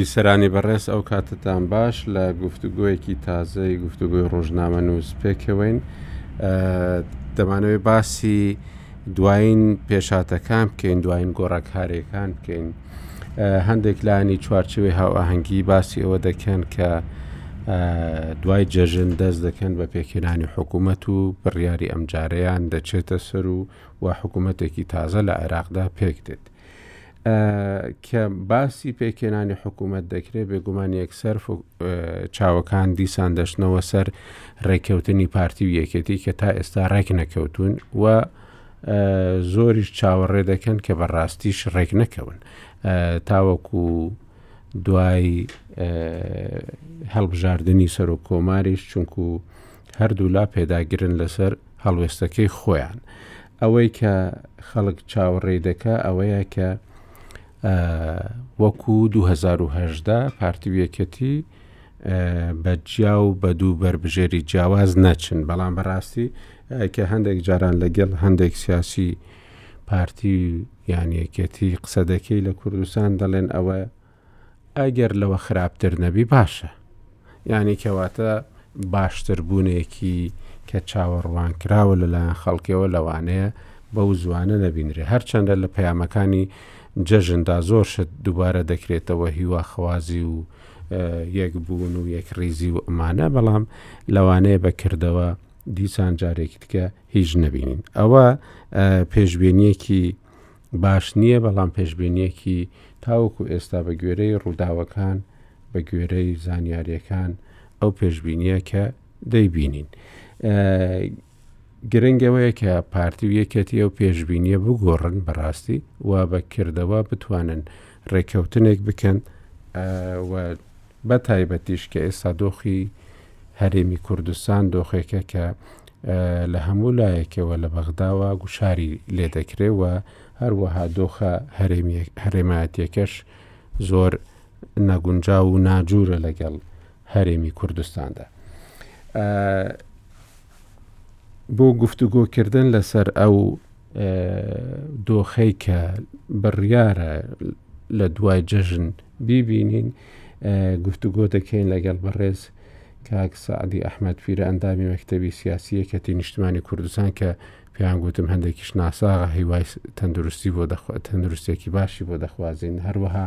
بیسەرانی بەڕێز ئەو کاتتان باش لە گفتوگویەکی تازەی گفتوگوی ڕۆژنامە نووس پێکەوەین دەمانەوەی باسی دوایین پێشاتەکان بکەین دوایین گۆڕاکارەکان بکەین هەندێک لانی چوارچوی هاوئاهەنگی باسی ئەوە دەکەن کە دوای جەژن دەست دەکەن بە پێکهێنانی حکوومەت و بڕیاری ئەمجارەیان دەچێتە سەر و و حکوومەتێکی تازە لە عێراقدا پێک دێت. کە باسی پێکێنانی حکوومەت دەکرێت بێگومان یەکسەر چاوەکان دیسان دەشتنەوە سەر ڕێککەوتنی پارتی و یەکێتی کە تا ئێستا ڕێک نەکەوتون و زۆریش چاوەڕێ دەکەن کە بە ڕاستیش ڕێک نەکەون تاوەکو دوای هەڵبژاردننی سەر و کۆماریش چونکو هەردوو لا پێداگرن لەسەر هەڵوێستەکەی خۆیان ئەوەی کە خەڵک چاوەڕێ دەکە ئەوەیە کە وەکو 2010 پارتی وەکەتی بە جیا و بە دوو بەربژێری جیاواز نەچن بەڵام بەڕاستی کە هەندێک جاران لەگەڵ هەندێک سیاسی پارتی یانەکەتی قسە دەکەی لە کوردستان دەڵێن ئەوە ئەگەر لەوە خراپتر نەبی باشە یعنی کەواتە باشتر بوونێکی کە چاوەڕوان کراوە لەلایەن خەڵکەوە لەوانەیە بەو زوانە نەبینرێ هەرچەندە لە پەیامەکانی جەژندا زۆر شت دووبارە دەکرێتەوە هیواخوازی و یەکبوون و یەکڕیزی و ئەمانە بەڵام لەوانەیە بە کردەوە دیسان جارێکی دیکە هیچ نەبینین ئەوە پێشبێنیەکی باش نییە بەڵام پێشبێنیەکی تاوەکو ئێستا بە گوێرەی ڕووداوەکان بە گوێرەی زانیاریەکان ئەو پێشببینیە کە دەیبینین. گرنگ ئەوەیە کە پارتی و یەکێتی ئەو پێشبینیە بگۆڕن بەڕاستی و بە کردەوە بتوانن ڕێککەوتنێک بکەن و بە تایبەتیش کە ئێستا دۆخی هەرێمی کوردستان دۆخێکە کە لە هەموو لایەکەوە لە بەغداوە گوشاری لێ دەکرێ و هەروەها دۆخە هەرێمایەتەکەش زۆر نەگونجاو و ناجوورە لەگەڵ هەرێمی کوردستاندا. بۆ گفتوگۆکردن لەسەر ئەو دۆخەی کە بڕیارە لە دوای جەژن بیبینین گفتوگۆ دەکەین لەگەڵ بەڕێز کاک سعدی ئەحمد پیرە ئەندامی مەکتتەبی سیاسی یەکەتی نیشتمانی کوردستان کە پێیان گوتم هەندێکیش ناساغ هیوای تەندروستی بۆ تەندروستێکی باشی بۆ دەخوازیین هەروەها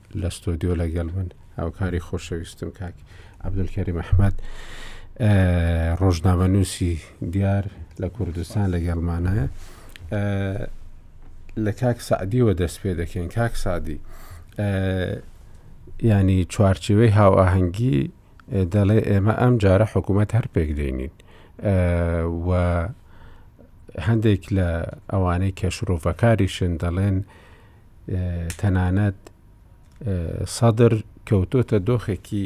لە ستۆدیۆ لەگەڵ من هاوکاری خۆشەویستم کاک عبدولکەری مححمد ڕۆژنامەنووسی دیار لە کوردستان لە گەڵمانایە لە کاک سعدیوە دەست پێ دەکەین کاک سعدی ینی چوارچێوەی هاوئاهەنگی دەڵێ ئێمە ئەم جارە حکوومەت هەر پێک دێنین و هەندێک لە ئەوانەی کەشرۆڤەکاریشن دەڵێن تەنانەت سەدر کەوتۆتە دۆخێکی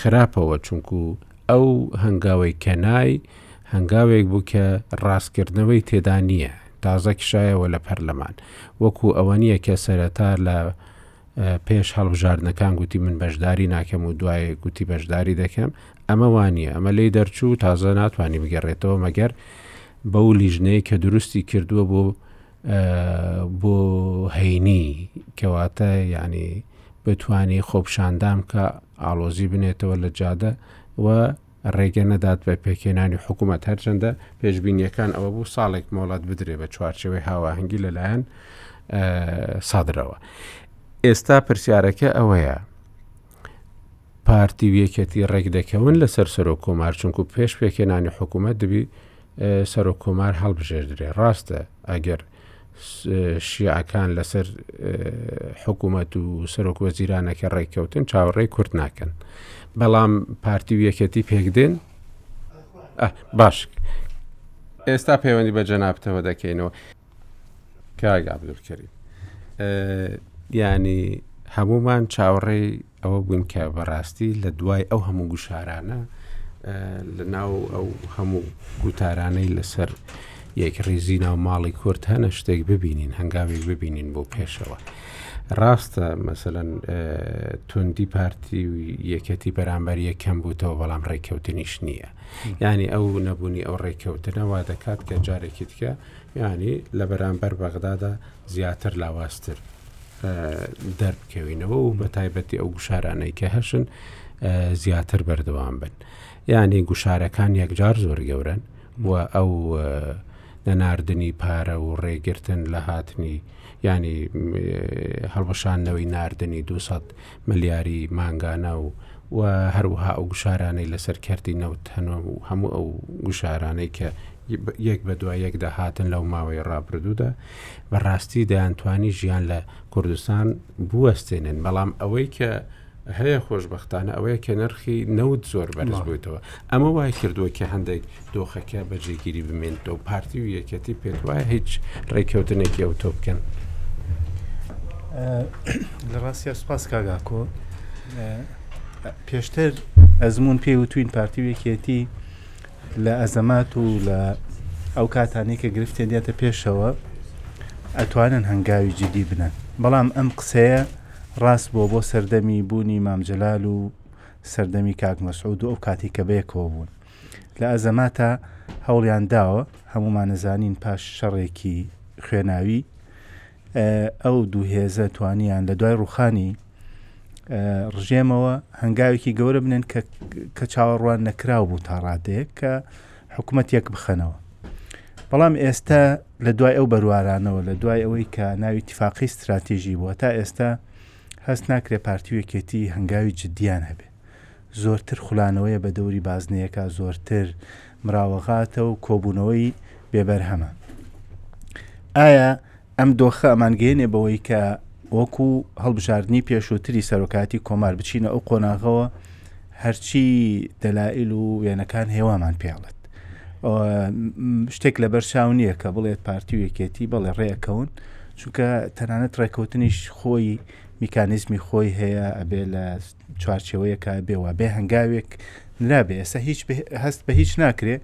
خراپەوە چونکو ئەو هەنگاوی کەنای هەنگاوێک بوو کە ڕاستکردنەوەی تێدا نییە تازە کشایەوە لە پەرلەمان وەکو ئەوە نییە کە سەرەتا لە پێش هەڵبژاردنەکان گوتی من بەشداری ناکەم و دوای گوتی بەشداری دەکەم ئەمە وانە ئەمە لی دەرچوو تازە ناتوانانی بگەڕێتەوە مەگەر بەو لیژنەیە کە دروستی کردووە بۆ بۆ هەینی کەواتە یعنی بتانی خۆپشاندان بکە ئاڵۆزی بنێتەوە لە جادە و ڕێگە نەدات بە پێکێنانی حکوومەت هەرچەندە پێشببینیەکان ئەوە بوو ساڵێک مۆڵات بدرێ بە چوارچەوەی هاواهنگگی لەلایەن سادرەوە ئێستا پرسیارەکە ئەوەیە پارتی و یەکێتی ڕێکدەکەون لەسەر سەرۆک کۆمار چونکو پێش پێکێنانی حکوومەت دەبی سەرۆک کۆمار هەڵبژێردرێ ڕاستە ئەگەر شیعەکان لەسەر حکوومەت و سەرۆک وەزیرانەکە ڕێککەوتن چاوەڕێی کورت ناکەن بەڵام پارتی و یەکێتی پێکدێن باش ئێستا پەیوەندی بە جەنابتەوە دەکەینەوە کاک عبدالکریم یانی هەمومان چاوەڕێی ئەوە بووین کە بەڕاستی لە دوای ئەو هەموو گوشارانە لە ناو ئەو هەموو گوتارانەی لەسەر یەک ڕیزی ناو ماڵی کورد هەنە شتێک ببینین هەنگاوێک ببینین بۆ پێشەوە. ڕاستە مەسەەن توندی پارتی و یەکەتی بەرامبەر یەکەم بووتەوە بەڵام ڕێککەوتنیش نییە. ینی ئەو نەبوونی ئەو ڕێککەوتنەوە دەکات کە جارێکی دیکە یانی لە بەرامبەر بەغدادا زیاتر لاوازتر دەربکەوینەوە و بە تایبەتی ئەو گوشارانەی کە هەشن زیاتر بەردەوام بن یانی گوشارەکان یەکجار زۆر گەورن و ئەو نەناردنی پارە و ڕێگرتن لە هاتنی ینی هەڵبشاندنەوەی نردنی 200 ملیاری مانگانە و و هەروەها ئەو گوشارانەی لەسەر کەرتی نەوت هەن و هەموو ئەو گوشارانەی کە یەک بە دوای یەکدا هاتن لەو ماوەی ڕابردوودا بەڕاستی دەیانتوانی ژیان لە کوردستان بوەستێنن بەڵام ئەوەی کە هەیە خۆشببختانە ئەوەیە کە نرخی نەوت زۆر بەرز بوویتەوە ئەمە وای کردووە کە هەندێک دۆخەکە بەجێگیری بمێنێتەوە پارتی و یەکەتی پێت وایە هیچ ڕێککەوتنێکی ئەو تۆ بکەن لە ڕاستە سپاس کاگاکۆ پێشتر ئەزمون پێ و توین پارتی و یەکێتی لە ئەزەمات و لە ئەو کاتانەی کە گرفتێن دێتە پێشەوە ئەتوانن هەنگاوی جدی بنن بەڵام ئەم قسەیە ڕاست بۆ بۆ سەردەمی بوونی مامجلال و سەردەمی کاک مەسعود و ئەو کاتی کە بەیەکەوە بوون لە ئەزەماتا هەوڵیان داوە، هەموومان ئەزانین پاش شەڕێکی خوێناوی ئەو دوو هێزە توانیان لە دوای ڕوخانی ڕژێمەوە هەنگاوێکی گەورە بنێن کە کە چاوەڕوان نەکراو بوو تا ڕادەیەک کە حکوومەت یەک بخەنەوە بەڵام ئێستا لە دوای ئەو بەروارانەوە لە دوای ئەوەی کە ناوی تیفاقی استراتیژی بووە تا ئێستا هەست ناکرێ پارتیوێکێتی هەنگاوی جددیان هەبێ زۆرتر خولانەوەیە بە دەوری بازنەیەکە زۆرتر مراوەغاتە و کۆبوونەوەی بێبەرهەمە ئایا ئەم دۆخە ئەمانگەێنێ بەوەی کە وەکو هەڵبژاردننی پێشووتری سەرۆکاتی کۆمار بچینە ئەو قۆناغەوە هەرچی دەلائل و وێنەکان هێوامان پێڵێت شتێک لە بەرچاو نییە کە بڵێت پارتی و یەکێتی بەڵێ ڕێکەون چونکە تەنانەت ڕێکەوتنیش خۆی میکانیزمی خۆی هەیە ئەبێ لە چوارچێوەیەکە بێ وا بێ هەنگاوێک نرابێ ئێستا هیچ هەست بە هیچ ناکرێ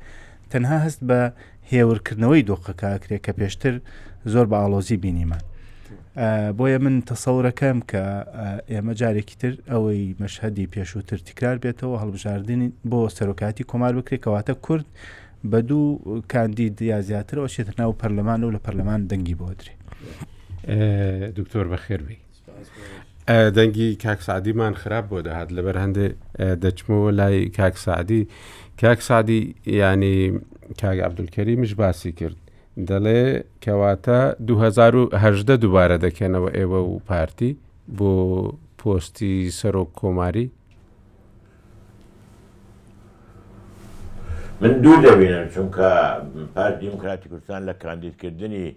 تەنها هەست بە هێورکردنەوەی دۆخەکەکرێ کە پێشتر زۆر بە ئاڵۆزی بینیمان بۆیە من تەسەورەکەم کە ئێمە جارێکی تر ئەوەی مەشهدی پێشووتر تکرار بێتەوە هەڵبژاردنین بۆ سەرۆکاتی کۆمار بکرێت کەواتە کورد بە دوو کاندید یا زیاترەوە چێتە ناو پەرلەمان و لە پەرلەمان دەنگی بۆدرێ دکتۆر بەخێربی دەنگی کاک سعدیمان خراپ بۆ دەهات لەبەر هەندێ دەچمەوە لای کاک سعدی کاک سعدی ینی کاگ عبدولکەری مش باسی کرد دەڵێ کەواتە 2010 دووبارە دەکەنەوە ئێوە و پارتی بۆ پۆستی سەرۆک کۆماری من دوور دەبینم چونکە پارتی دیموکراتی کوردستان لە کاندیدکردنی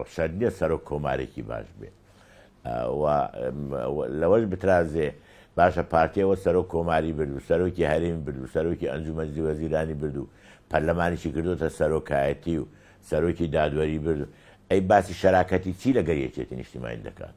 ڕسەن نیە سەرۆک کۆمارێکی باش بێ و لەوەش بترازێ باشە پارتی ئەوە سەرۆک کۆماری برد و سەرۆکی هەرێمی برد و سەرۆکی ئەنجومەنجی وەزیرانی برد و پەرلەمانیشی کردۆتە سەرۆکایەتی و سەرۆکی دادوەری برد ئەی باسی شەراکەتی چی لەگەر یەکێتی نیشتیمانی دەکات؟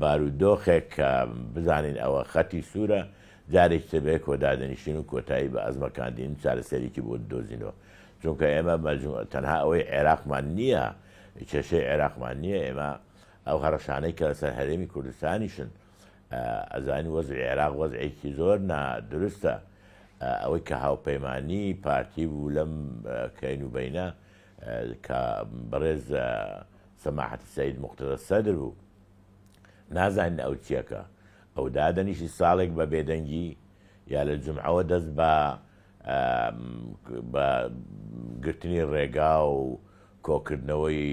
بارودۆخێک کە بزانین ئەوە خەتی سوورە، جارێکی تر بە یەکەوە دادەنیشین و کۆتایی بە ئەزمە کاندین و چارەسەریکی بۆ ددۆزینەوە. چونکە ئێمە مەجموع تەنها ئەوەی عێراقمان نییە، کێشەی عێراقمان نییە، ئێمە ئەو هەڕەشانەی کە لەسەر هەرێمی کوردستانیشن، ئەزانین وەزعی عێراق وەزعێکی زۆر نا دروستە، ئەوەی کە هاوپەیمانیی پارتی بوو لەم کەین و بەینە، کە بەڕێز سماحەتی سەید موقتەدا سەدر بوو نازانین ئەو چیەکە ئەو دادەنیشی ساڵێک بە بێدەنگی یا لە جمعەوە دەست بە بە گرتنی ڕێگا و کۆکردنەوەی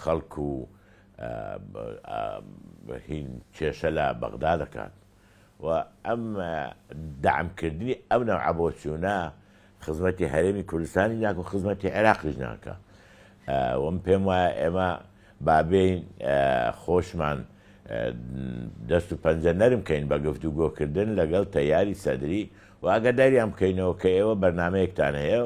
خەڵک و هین کێشە لە بەغدا دەکات و ئەم دەعم کردنی ئەم نەوعە بۆچوونە خزمەتی هەرێمی کوردستانیش ناکا و خزمەتی عێراقیش ناکا و من پێم وایە ئێمە با بێین خۆشمان دەست و پەنجە نەرم کەین بە گفتوگۆکردن لەگەڵ تەیاری سەدری و ئاگاداریان بکەینەوە کە ئێوە بەرنامەیەکتان هەیە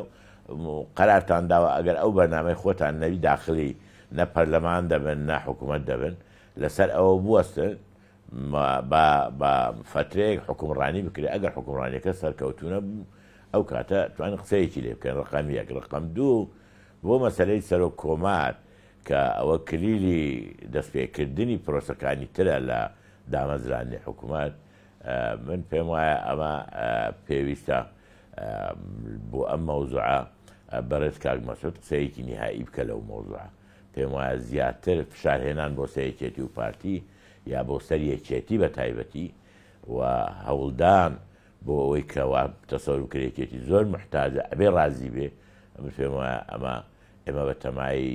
و قەرارتان داوە ئەگەر ئەو بەرنامەی خۆتان نەبی داخلی نە پەرلەمان دەبن نە حکوومەت دەبن لەسەر ئەوە بوەستن با با فەترەیەک حوکمڕانی بکرێت ئەگەر حوکمڕانیەکە سەرکەوتوو نەبوو ئەو کاتە توانن قسەیەکی لێ بکەن ڕقەم یەک ڕقەم دوو بۆ مەسەلەی سەرۆک کۆمار کە ئەوە کلیلی دەستپێکردنی پرۆسەکانی ترە لە دامەزراندنی حکومەت من پێم وایە ئەمە پێویستە بۆ ئەم مەوزوعە بەڕێز کاک مەسعود قسەیەکی نیهایی بکە لەو مەوزوعە پێم وایە زیاتر فشار هێنان بۆ سەر یەکێتی و پارتی یا بۆ سەر یەکێتی بە تایبەتی و هەوڵدان بۆ ئەوەی کە وا تەسەور بکرێت یەکێتی زۆر محتاجە ئەبێ ڕازی بێ من پێم وایە ئەمە ئێمە بە تەمای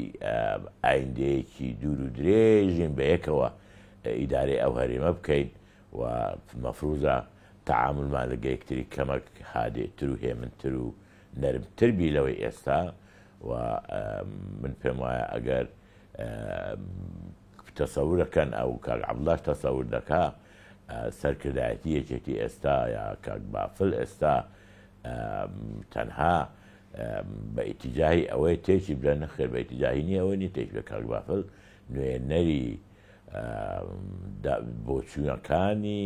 ئایندەیەکی دوور و درێژین بە یەکەوە ئیدارەی ئەو هەرێمە بکەین و مەفروزە تعاملمان لەگە یەکتری کەمەک هادێتر و هێمنتر و نەرمتر بی لەوەی ئێستا و من پێم وایە ئەگەر تەسەورەکەن ئەو کاک عەبدڵاش تەسەور دەکا سەرکردایەتی یەکێتی ئێستا یا کاک بافل ئێستا تەنها بە ئیتیجاهی ئەوەی تێکی بلە نەخێر بە ئیتیجاهی نیە ئەوەی نیتێک بە کاک بافل نوێنەری بۆچوونەکانی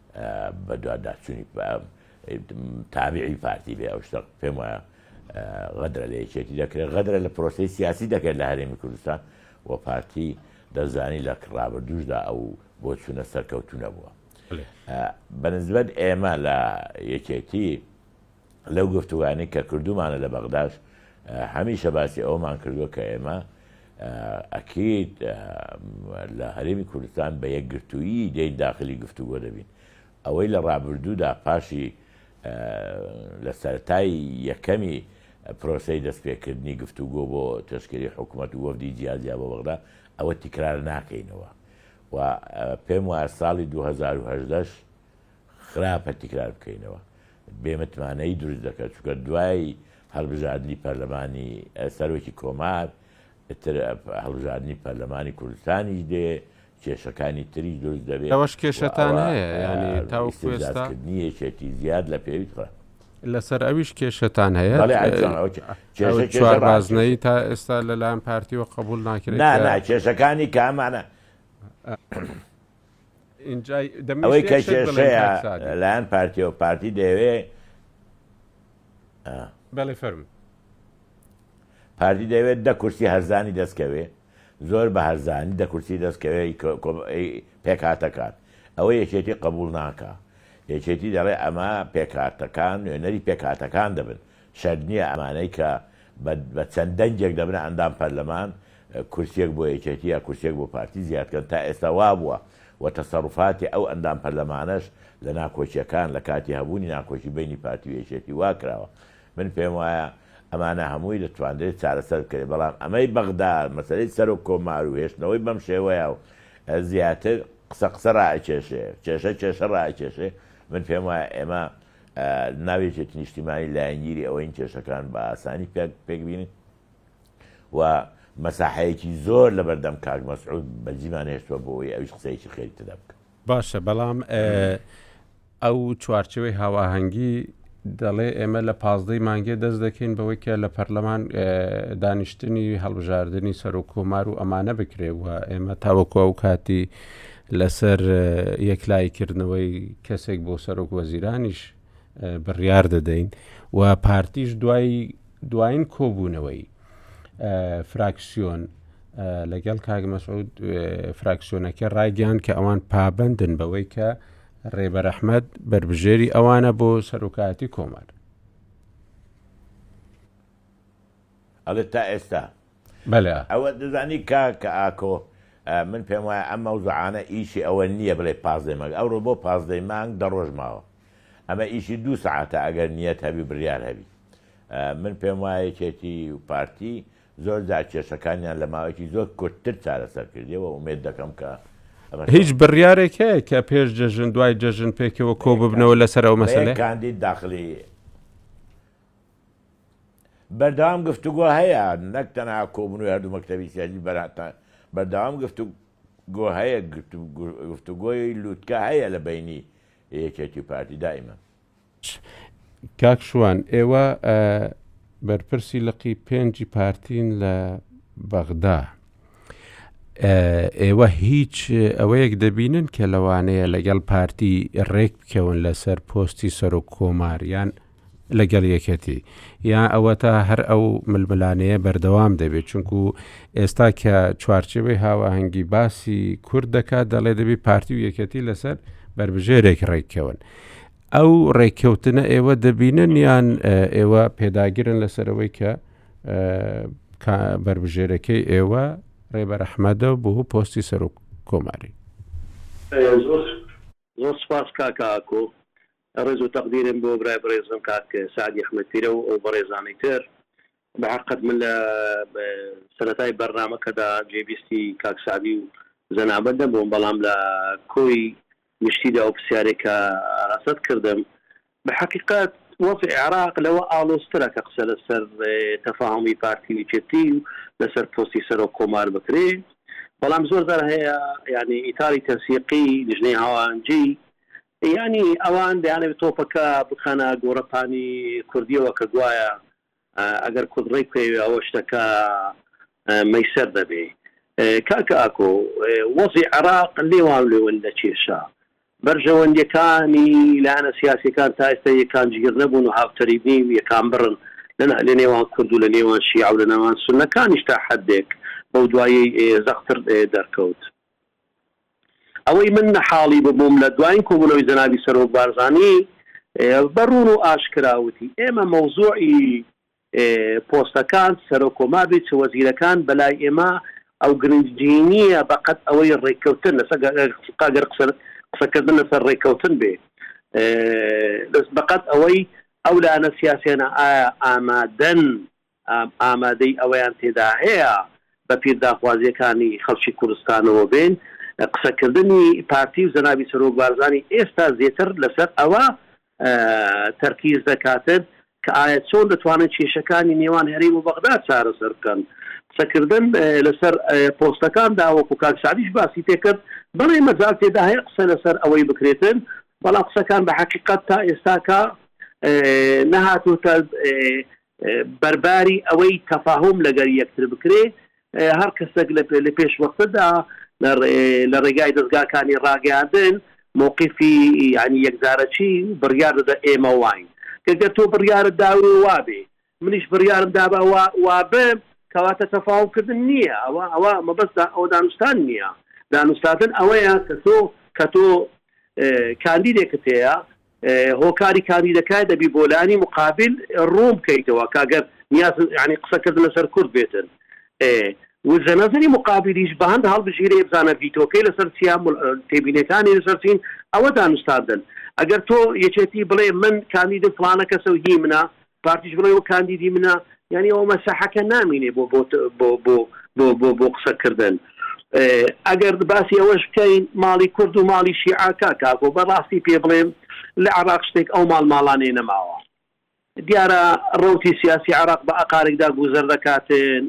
بەدواداچونی تابعی پارتی بێ ئەو شتە پێم وایە غەدرە لە یەکێتی دەکرێت غەدرە لە پرۆسی سیاسی دەکرێت لە هەرێمی کوردستان و پارتی دەزانی لە ڕابردوشدا ئەو بۆ چوونە سەرکەوتو نەبووە بەنسبەت ئێمە لە یەکێتی لەو گفتوگانەی کە کردوومانە لە بەغداش هەمیشە باسی ئەوەمان کردووە کە ئێمە ئەکید لە هەرێمی کوردستان بە یەکگرتوویی دێین داخلی گفتوگۆ دەبین ئەوەی لە ڕابردوودا پاشی لە سەرای یەکەمی پرۆسەی دەستپێکردنی گفتوگۆ بۆ تشکری حکوومەت و وەفدی جیاجیا بۆ بەغدا ئەوە تیکرار ناکەینەوە و پێم وایە ساڵی 2010 خراپە تکرار بکەینەوە بێ متمانەیی دروست دەکات چونکە دوای هەڵبژاردنی پەرلەمانی سەرۆکی کۆمار تر هەڵبژاردنی پەرلەمانی کوردستانیش دێ کێشەکانی تری دروست دەبێت ئەوەش کێشەتان هەیە ینی تاوکردنی یەکێتی زیاد لە پێویست خراپ لەسەر ئەویش کێشتان هەیە چوار بازنەی تا ئێستا لەلایەن پارتیوە قبول ناکرێت کێشەکانی کامانە ئەوەی کە کێشەیە لەلایەن پارتیەوە پارتی دەوێ بەڵێ فەرم پارتی دەوێت دە کورسی هەرزانی دەستکەوێ زۆر بە هەرزانی دە کورسی دەستکەوێ پێکاتەکات ئەوە یەکێتی قبول ناکە یەکێتی دەڵێ ئەمە پێکاتەکان نوێنەری پێکاتەکان دەبن شەرت نییە ئەمانەی کە بە چەند دەنگێک دەبنە ئەندام پەرلەمان، کورسییەک بۆ یەکێتی یا کورسییەک بۆ پارتی زیاد بکەن، تا ئێستا وا بووە و تەسەروفاتی ئەو ئەندام پەرلەمانەش لە ناکۆکییەکان لە کاتی هەبوونی ناکۆکی بەینی پارتی و یەکێتی وا کراوە. من پێم وایە ئەمانە هەمووی دەتواندرێت چارەسەر بکرێت، بەڵام ئەمەی بەغدا، مەسەلەی سەرۆک کۆمار و هێشتنەوەی بەم شێوەیە و زیاتر قسە قسە ڕائەکێشێ، کێشە کێشە ڕائەکێشێ، من پێم وایە ئێمە ناو یەکێتی نیشتیمانی لایەنگیری ئەوەین کێشەکان بە ئاسانی پێک بین و مەساحەیەکی زۆر لە بەردەم کاک مەسعود بەجیمان هێشتوە بۆ ئەوی ئەویش قسەیەکی خێری تێدا بکە. باشە بەڵام ئەو چوارچێوەی هاوئاهەنگی دەڵێ ئێمە لە پازدەی مانگێ دەست دەکەین بەوەی کە لە پەرلەمان دانیشتنی هەڵبژاردننی سەرۆک کۆمار و ئەمانە بکرێ و ئێمە تاوەکو ئەو کاتی لەسەر یەکلایی کردنەوەی کەسێک بۆ سەرۆک وەزیرانیش بڕیار دەدەین و پارتیش دوای دوایین کۆبوونەوەی فراکسیۆن لەگەڵ کاک مەسعود فراکسیۆنەکە ڕایگەیان کە ئەوان پابندن بەوەی کە ڕێبەر ئەحمد بربژێری ئەوانە بۆ سەرۆکایەتی کۆمار ئەڵێ تا ئێستا بەلە. ئەوە دەزانی کاک ئاکۆ من پێم وایە ئەم مەوزوعانە ئیشی ئەوە نییە بڵێی پازدەی مانگ ئەوڕۆ بۆ پازدەی مانگ دە ڕۆژ ماوە ئەمە ئیشی دوو سەعاتە ئەگەر نیەت هەبی بڕیار هەبی من پێم وایە یەکێتی و پارتی زۆر جار کێشەکانیان لە ماوەیەکی زۆر کورتتر چارەسەر کردیەوە ئومێد دەکەم کە هیچ بڕیارێک هەیە کە پێش جەژن دوای جەژن پێکەوە کۆ ببنەوە لەسەر ئەو مەسەلە کاندید داخلی بەردەوام گفتوگۆ هەیە نەک تەنها کۆبوونەوەی هەردوو مەکتەبی سیاسی بەراتە بەردەوام گفتوگۆ هەیە گفتوگۆی لووتکە هەیە لە بینی یەکێتی و پارتی دائیمە کاک شوان ئێوە بەرپرسی لقی پێنجی پارتین لە بەغدا ئێوە هیچ ئەوەیەک دەبینن کە لەوانەیە لەگەڵ پارتی ڕێک بکەون لەسەر پۆستی سەرۆک کۆماریان لەگەڵ یەکێتی یا ئەوەتا هەر ئەو ململانەیە بەردەوام دەبێت چونکو ئێستا کە چوارچێوەی هاوەهەنگی باسی کورد دەکات دەڵێ دەبی پارتی و یەکێتی لەسەر بەربژێرێک ڕێککەون ئەو ڕێککەوتنە ئێوە دەبینن یان ئێوە پێداگرن لەسەرەوەی کە بەربژێرەکەی ئێوە ڕێبەر ئەحمەدە بۆ پۆستی سەرۆک کۆماری زۆر سپاس کاکە ئاکۆ ڕێز و تەقدیرم بۆ برای بەڕێزم کاک سەعدی ئەحمەد پیرە و ئەو بەڕێزانەی تر. بە هەقەت من لە سەرەتای بەرنامەکەدا جێ بیستی کاک سەعدی و زەنابت نەبووم بەڵام لە کۆی گشتیدا ئەو پرسیارەی کە ئاراستەت کردم بە حەقیقەت وەزعی عێراق لەوە ئاڵۆزترە کە قسە لە سەر تەفاهومی پارتی و یەکێتی و لە سەر پۆستی سەرۆک کۆمار بکرێ بەڵام زۆر جار هەیە یانی ئیتاری تەنسیقی لجنەی هاوآنجی یانی ئەوان دەیانەوێت تۆپەکە بخەنە گۆڕەپانی کوردیەوە کە گوایە ئەگەر کورد ڕێکبکەوێت ئەوە شتەکە مەیسەر دەبێت. کاک ئاکۆ وەزعی عێراق لێوان لێون لە کێشە بەرژەوەندیەکانی لایەنە سیاسیەکان تا ئێستا یەکانجگێر نەبوون و هاوتەریب نین و یەکانبڕن لە نێوان کورد و لە نێوان شیعە و لە نێوان سوننەکانیش تا حەدێک بەو دواییەی زەقتر دەرکەوت. ئەوەی من نەحاڵی ببووم لە دواین کۆبوونەوەی جەنابی سەرۆک بارزانی بە ڕوون و ئاشکرا وتی ئێمە مەوزوعی پۆستەکان سەرۆک کۆمار بێت چ وەزیرەکان بەلای ئێمە ئەو گرنگی نییە بەقەد ئەوەی ڕێککەوتن لەسەر قەگەر قسە قسەکردن لەسەر ڕێککەوتن بێ بەقەد ئەوەی ئەو لایەنە سیاسیانە ئایا ئامادەن ئامادەی ئەوەیان تێدا هەیە بە پیر داخوازییەکانی خەڵکی کوردستانەوە بێن. قسەکردنی پارتی و جەنابی سەرۆک بارزانی ئێستا زێتر لەسەر ئەوە تەرکیز دەکاتد کە ئایا چۆن دەتوانن کێشەکانی نێوان هەرێم و بەغدا چارەسەر بکەن. قسەکردن لەسەر پۆستەکاندا وەکو کاک سەعدیش باسی پێ کرد، بەڵێ مەجال تێدا هەیە قسە لەسەر ئەوەی بکرێتد، بەڵام قسەکان بە حەقیقەت تا ئێستاکە نەهاتۆتە بەرباری ئەوەی تەفاهوم لەگەر یەکتر بکرێ هەر کەسەک لە پێش وەختەدا لە رێگای دەزگاکانی راگەیاندن مەوقیفی یانی یەکجارەکی بریار دەدە ئێمە واین کە گەر تۆ بریارت داوێ وابێ منیش بریارم دابا وابم کەواتە تەفاهوم کردن نیە ئەوە ئەوە مەبەست ئەوە دانوستان نیە دانوستادن ئەوەیە کە تۆ کە تۆ کاندیدێکت هەیە هۆکاری کاندید دەکایە دەبی بۆلانی مقابل روون بکەیتەوە کاگەر نیاز یانی قسە کردن لەسەر کورد بێتن ئێ وزەنەزەری مقابلیش بەهەند هەڵبژیرێ بزانە ڤیتۆکەی لەسەر چیا مل تێبینەکانی لەسەر چین ئەوە دانوستاندن ئەگەر تۆ یەکێتی بڵێ من کاندیدم فلانە کەسەو هی منە پارتیش بڵێ ئەوە کاندیدی منە یانی ئەوە مەسەحەکە نامینێ بۆ بۆ بۆ بۆ بۆ بۆ بۆ قسەکردن ئەگەر باسی ئەوەش بکەین ماڵی کورد و ماڵی شیعاکە کاکۆ بەڕاستی پێ بڵێم لە عراق شتێک ئەو ماڵ ماڵانێ نەماوە دیارە ڕوتی سیاسی عراق بە ئەقارێکدا گوزەر دەکاتن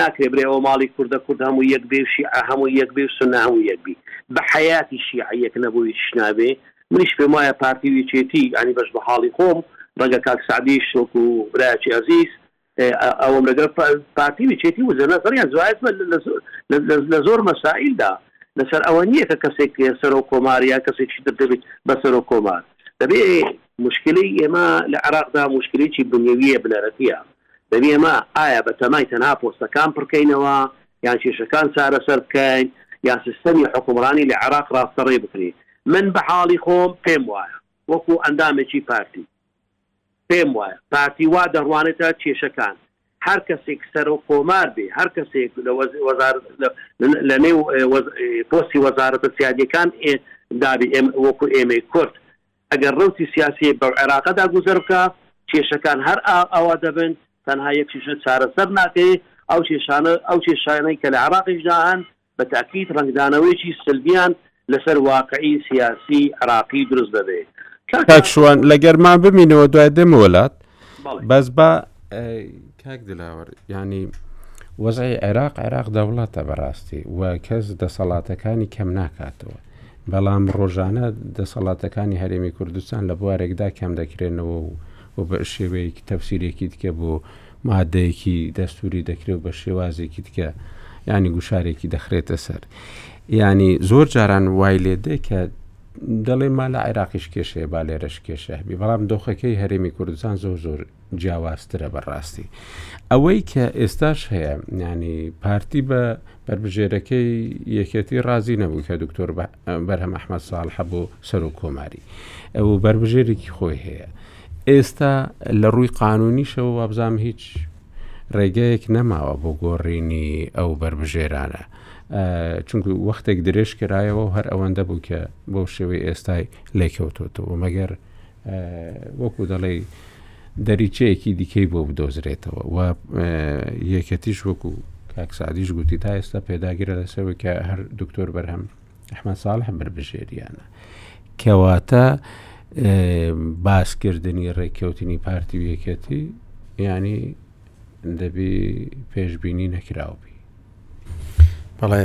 ناکرێ برێ ئەوە ماڵی کوردە کورد هەمووی یەک بێ و شیعە هەمووی یەک بێ و سوننە هەمووی یەک بی بە حەیاتی شیعە یەک نەبوو هیچیش نابێ منیش پێم وایە پارتی و یەکێتی یانی بەش بە حاڵی خۆم ڕەنگە کاک سەعدیش وەکو برایەکی ئەزیز ئەوەم لەگەڵ پارتی و یەکێتی وزە نەزەریان جوایت بە لە زۆر مەسائلدا لەسەر ئەوە نییە کە کەسێک سەرۆک کۆمار یا کەسێکی تر دەبێت بە سەرۆک کۆمار دەبێ مشکلی ئێمە لە عراقدا مشکلێکی بنیویە بنەرەتیە دەبی ئێمە ئایا بەتەمای تەنها پۆستەکان پڕکەینەوە یان کێشەکان چارەسەر بکەین یان سیستەمی حوکمڕانی لە عێراق ڕاستەڕێ بکرێ من بەحاڵی خۆم پێم وایە وەکو ئەندامێکی پارتی پێم وایە پارتی وا دەڕوانێتە کێشەکان هەر کەسێک سەرۆک کۆمار بێ هەر کەسێک لە وەزار لە نێو پۆستی وەزارەتە سیادیەکان دابی وەکو ئێمەی کورد ئەگەر رەوتی سیاسیی بەو عێراقەدا گوزەر بکا، کێشەکان هەر ئاوا دەبن، تەنها یەک کێشە چارەسەر ناکەێ، ئەو کێشانە، ئەو کێشانەی کە لە عێراقیشدا هەن، بە تەئکید رەنگدانەوەیەکی سەلبیان لەسەر واقعی سیاسیی عێراقی دروست دەبێ. کاک. کاک شوان لەگەرمان بمینەوە دوای دێمە وەلات. بەس با کاک دلاوەر ینی وەزای عێراق عێراق دەوڵاتە بەڕاستی و کەس دەسەڵاتەکانی کەم ناکاتەوە بەڵام ڕۆژانە دەسەڵاتەکانی هەرێمی کوردستان لە بوارێکدا کەم دەکرێنەوە و و بە شێوەیەک تەفسیرێکی دیکە بۆ مادەیەکی دەستوری دەکرێت و بە شێوازێکی دیکە ینی گوشارێکی دەخرێتە سەر ینی زۆر جاران وای لێدێ کە دەڵێن ما لە عێراقیش کێشە هەیە با لێرەش کێشە هەبی بەڵام دۆخەکەی هەرێمی کوردستان زۆر زۆر جیاوازترە بەڕاستی ئەوەی کە ئێستاش هەیە نانی پارتی بە بەربژێرەکەی یەکێتی ڕازی نەبوو کە دکتۆر بەرهەم ئەحمد ساڵ هەبوو سەر و کۆماری ئەو بەربژێرێکی خۆی هەیە ئێستا لە ڕووی قانونیشەوە وابزانام هیچ ڕێگەیەک نەماوە بۆ گۆڕینی ئەو بەربژێرانە. چونکو وەختێک درێژ کرایەوە و هەر ئەوەندە بوو کە بەو شێوەی ئێستای لێکەوتۆتەوە مەگەر وەکو دەڵێی دەریچەیەکی دیکەی بۆ بدۆزرێتەوە و یەکەتیش وەکو کاکسادیش گوتی تا ئێستا پێداگرە لەسەوە کە هەر دکتۆر بەرهەم ئەحمە ساڵ هەم بربژێریانە کەواتە باسکردنی ڕێککەوتنی پارتی ویەکەتی ینی دەبی پێشببینی نەکراوبی بەڵێ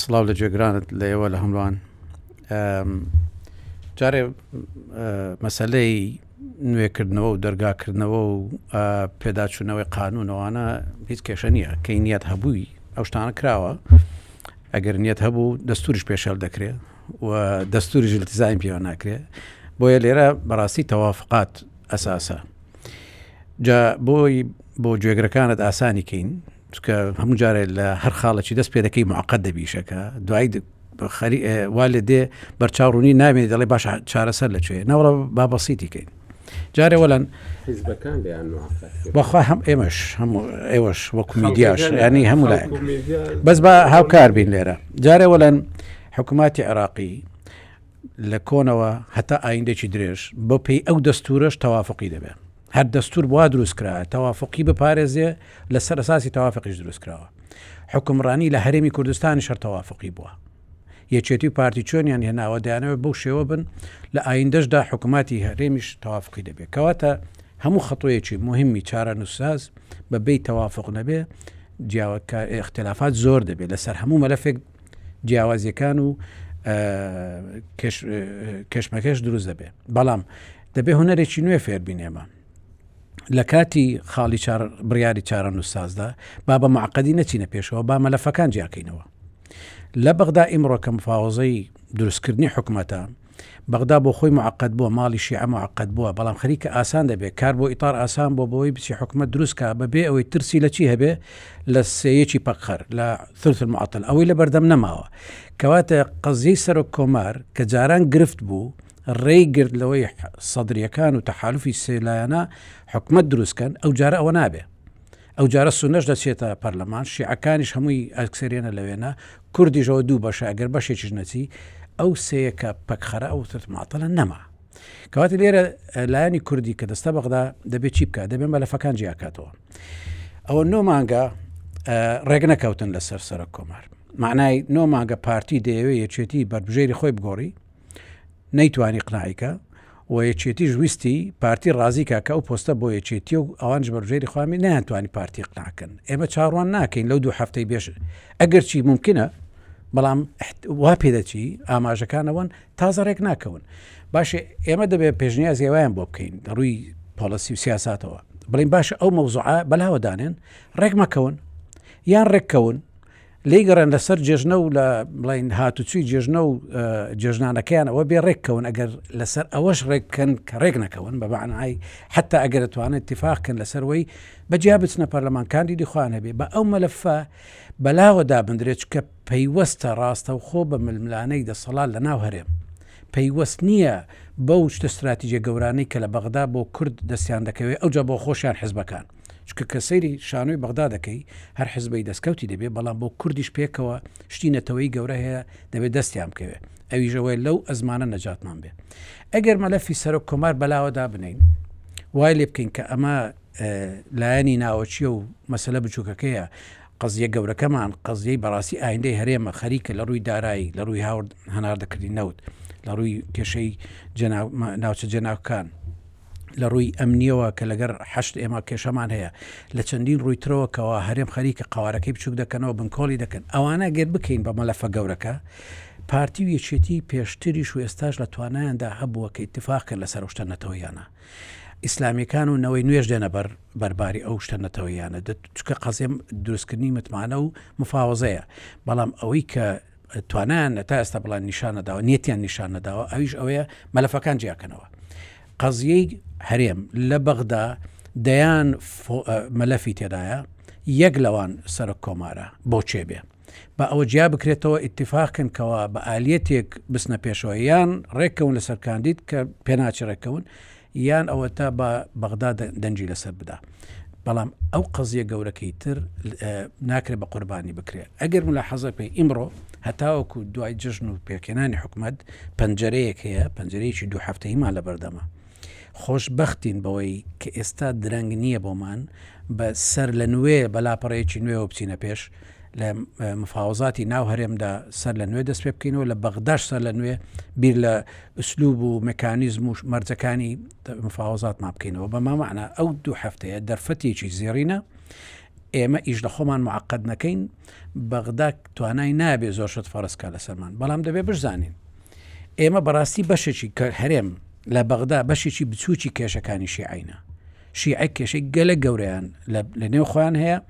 سڵاو لە جێگرانت لە ئێوە لە هەمووان جارێ مەسلەی نوێکردنەوە و دەرگاکردنەوە و پێداچوونەوەی قانونەوانە هیچ کێشە نییە کەی نیەت هەبووی ئەو شتانە کراوە ئەگەر نیەت هەبوو دەستوریش پێشێل دەکرێت و دەستوری ژلتیزاین پێوە ناکرێت بۆیە لێرە بەڕاستی تەوافقات ئەساسە جا بۆی بۆ گوێگرەکانت ئاسانی کەین چکە هەموو جارێ لە هەر خاڵەی دەست پێ دەکەی معقد دەبیشەکە دوای خەری وا لێ دێ بەرچاوڕوونی نامێ دەڵێ باش چارەسەر لە کوێ ناوەڵە با بەسیتی کەین جارێ وەلەن حزبەکان بەخوا هەم ئێمەش هەموو ئێوەش وەکو میدیاش ینی هەموو لای بەس بە هاوکار بین لێرە جارێ وەلەن حکوومەتتی عێراقی لە کۆنەوە هەتا ئایندێکی درێژ بۆ پێی ئەو دەستورەش تەوافقی دەبێت هەر دەستور وا دروست کرا تەوافقی بپارێزێ لەسەر ئەساسی تەوافقیش دروست کراوە حوکمڕانی لە هەرێمی کوردستانیش هەر تەوافقی بووە یەکێتی و پارتی چۆنیان هێناوە دەیانەوە بەو شێوە بن لە ئایندەشدا حکوماتی هەرێمیش تەوافقی دەبێت کەواتە هەموو خەتۆیەکی مهمی چارە نووساز بە بی تەوافق نەبێ جیاوەکە اختلافات زۆر دەبێت لەسەر هەموو مەلەفێک جیاوازیەکان و کەشمەکەش دروست دەبێ بەڵام دەبێ هوەرێکی نوێ فێربینێمە لە کاتی خاڵی بڕیاری چارەن و سازدا با بە معقدی نەچینە پێشەوە با مەلەفەکان جیاکەینەوە لە بەغدا ئیمڕۆکە مفاوزەی دروستکردنی حکومەتە بەغدا بۆ خۆی موعەقەد بووە ماڵی شیعە موعەقەد بووە بەڵام خەریکە ئاسان دەبێ کار بۆ ئیتار ئاسان بووە بۆی بچی حکومەت دروست کا بە بێ ئەوەی ترسی لە چی هەبێ لە سێیەکی پەکخەر لە ثلث المعطل ئەوەی لە بەردەم نەماوە کەواتە قەزیەی سەرۆک کۆمار کە جاران گرفت بوو ڕێی گرت لەوەی سەدریەکان و تەحالفی سێلایەنە حکومەت دروستکەن ئەو جارە ئەوە نابێ ئەوجارە سونەش دەچێتە پەرلەمان شیعەکانیش هەمووی ئەکسەرێنە لەوێنە کوردیشەوە دوو بەشە ئەگەر بەشێکیش نەچی ئەو سەیەکە پەکخەرە ئەو ترت ماتەلە نەما کەواتی لێرە لایەنی کوردی کە دەستە بەغدا دەبێت چی بکە دەبێت مەلەفەکان جیاکاتەوە ئەوە نۆ مانگە ڕێگ نەکەوتن لەسەر سەرە کۆمار معنای نۆ مانگە پارتی دەیەوێت یەکێتی بەربژێری خۆی بگۆڕی نەیتوانی قناعیکە و یەکێتیش ویستی پارتی ڕازی کا کە ئەو پۆستە بۆ یەکێتی و ئەوانش بەرژێری خوامی نەیانتوانی پارتی قناکەن ئێمە چاڕوان ناکەین لەو دوو هەفتەی بێش ئەگەرچی ممکنە بەڵام وا پێ دەچی ئاماژەکانەوەن تازە ڕێک ناکەون باشێ ئێمە دەبێت پێشنیا زێوایان بۆ بکەین ڕووی پۆلسی و سیاساتەوە بڵین باشە ئەو مەوزوع بەلاوەدانێن ڕێک مەکەون یان ڕێککەون لێی گەڕێن لەسەر جێژنە و لە بڵین هاتوچوی جێژنە و جێژنانەکەیان ئەوە بێ ڕێک کەون ئەگەر لەسەر ئەوەش ڕێک بکەن کە ڕێک نەکەون بە بەعنای حتا ئەگەر توانێت تفاقکەن لەسەروەی بەجیا بچنە پەرلەمانکاندی دیخواانە بێ بە ئەو مەلەفە بەلاوە دابدرێت کە پەیوەستە ڕاستە و خۆ بە ململانەی دەسەڵات لە ناو هەرێم پەیوەست نییە بەو شتە استراتیژە گەورانەی کە لە بەغدا بۆ کورد دەستیان دەکەوێت ئەوجا بۆ خۆشیان حزبەکان چونکە کە سەیری شانۆی بەغدا دەکەی هەر حزبەی دەستکەوتی دەبێ بەڵام بۆ کوردیش پێکەوە شتی نەتەوەی گەورە هەیە دەبێت دەستیان بکەوێت ئەویژەوەی لەو ئەزمانە نەجاتمان بێ ئەگەر مەلەفی سەرۆک کۆمار بەلاوەدا بنین وای لێ بکەین کە ئەمە لایەنی ناوەچیە و مەسلە بچووکەکەیە قزیە گەورەکەمان قزیەی بەڕاستی ئایندەی هەرێمە خەریکە لە ڕووی دارایی لە ڕووی هاورد هەناردەکردی نەوت لە ڕووی کێشەی ناوچە جەناوکان لە ڕووی ئەمنیەوە کە لەگەر حەشد ئێمە کێشەمان هەیە لە چەندین ڕووی ترەوە کەەوە هەرێم خەریکە قوارەکەی بچوک دەکەنەوە بنکۆڵی دەکەن ئەوانە گەر بکەین بە مەلەفە گەورەکە پارتی و یەکێتی پێشتریش و ئێستاش لە توانایاندا هەبووە کە اتفاقکە لەسەر شتە نەتەوەیانە ئیسلامیەکان و نەوەی نوێژ دێنە بەر بەرباری ئەو شتە نەتەوەیانە چکە قەزێم دروستکردنی متمانە و مفاوەزەیە بەڵام ئەوەی کە توانایان لە تا ئێستا بڵان نیشان نەداوە نیەتیان نیشان نەداوە ئەویش ئەوەیە مەلەفەکان جیاکەنەوە قەزیەی هەرێم لە بەغدا دەیان مەلەفی تێدایە یەک لەوان سەرک کۆمارە بۆچێ بێ بە ئەوە جیا بکرێتەوە ئیتفاقن کەەوە بە ئالیەتێک بسنە پێشەوەیان ڕێککەون لەسەر کاندید کە پێناچی ڕێککەون یان ئەوەتا با بەغدا دەنگی لەسەر بدا بەڵام ئەو قەزیە گەورەکەی تر ناکرێت بە قوربانی بکرێت ئەگەر ملا حەزە پێ ئیمڕۆ هەتاوەکو دوای جژن و پێکێنانی حکومت پەنجەرەیەک هەیە پەنجەرەیەکی دوو هەفتەیمان لە بەردەمە خۆشببختین بەوەی کە ئێستا درەنگ نییە بۆمان بە سەر لە نوێ بەلاپەڕەیەکی نوێەوە بچینە پێش لە مفاوەزاتی ناو هەرێمدا سەر لە نوێ دەست پێ بکەینەوە لە بەغداش سەر لە نوێ بیر لە ئوسلوب و مکانیزم و مەرجەکانی مفاوەزاتمان بکەینەوە بە مامەعنا ئەو دوو هەفتەیە دەرفەتێکی زێڕینە ئێمە ئیش لە خۆمان معقد نەکەین بەغدا توانای نابێ زۆر شت فەرستکە لەسەرمان بەڵام دەبێ بزانین ئێمە بەڕاستی بەشێکی کە هەرێم لە بەغدا بەشێکی بچووکی کێشەکانی شیعینە شیعە کێشەی گەلە گەوریان لە نێو خۆیان هەیە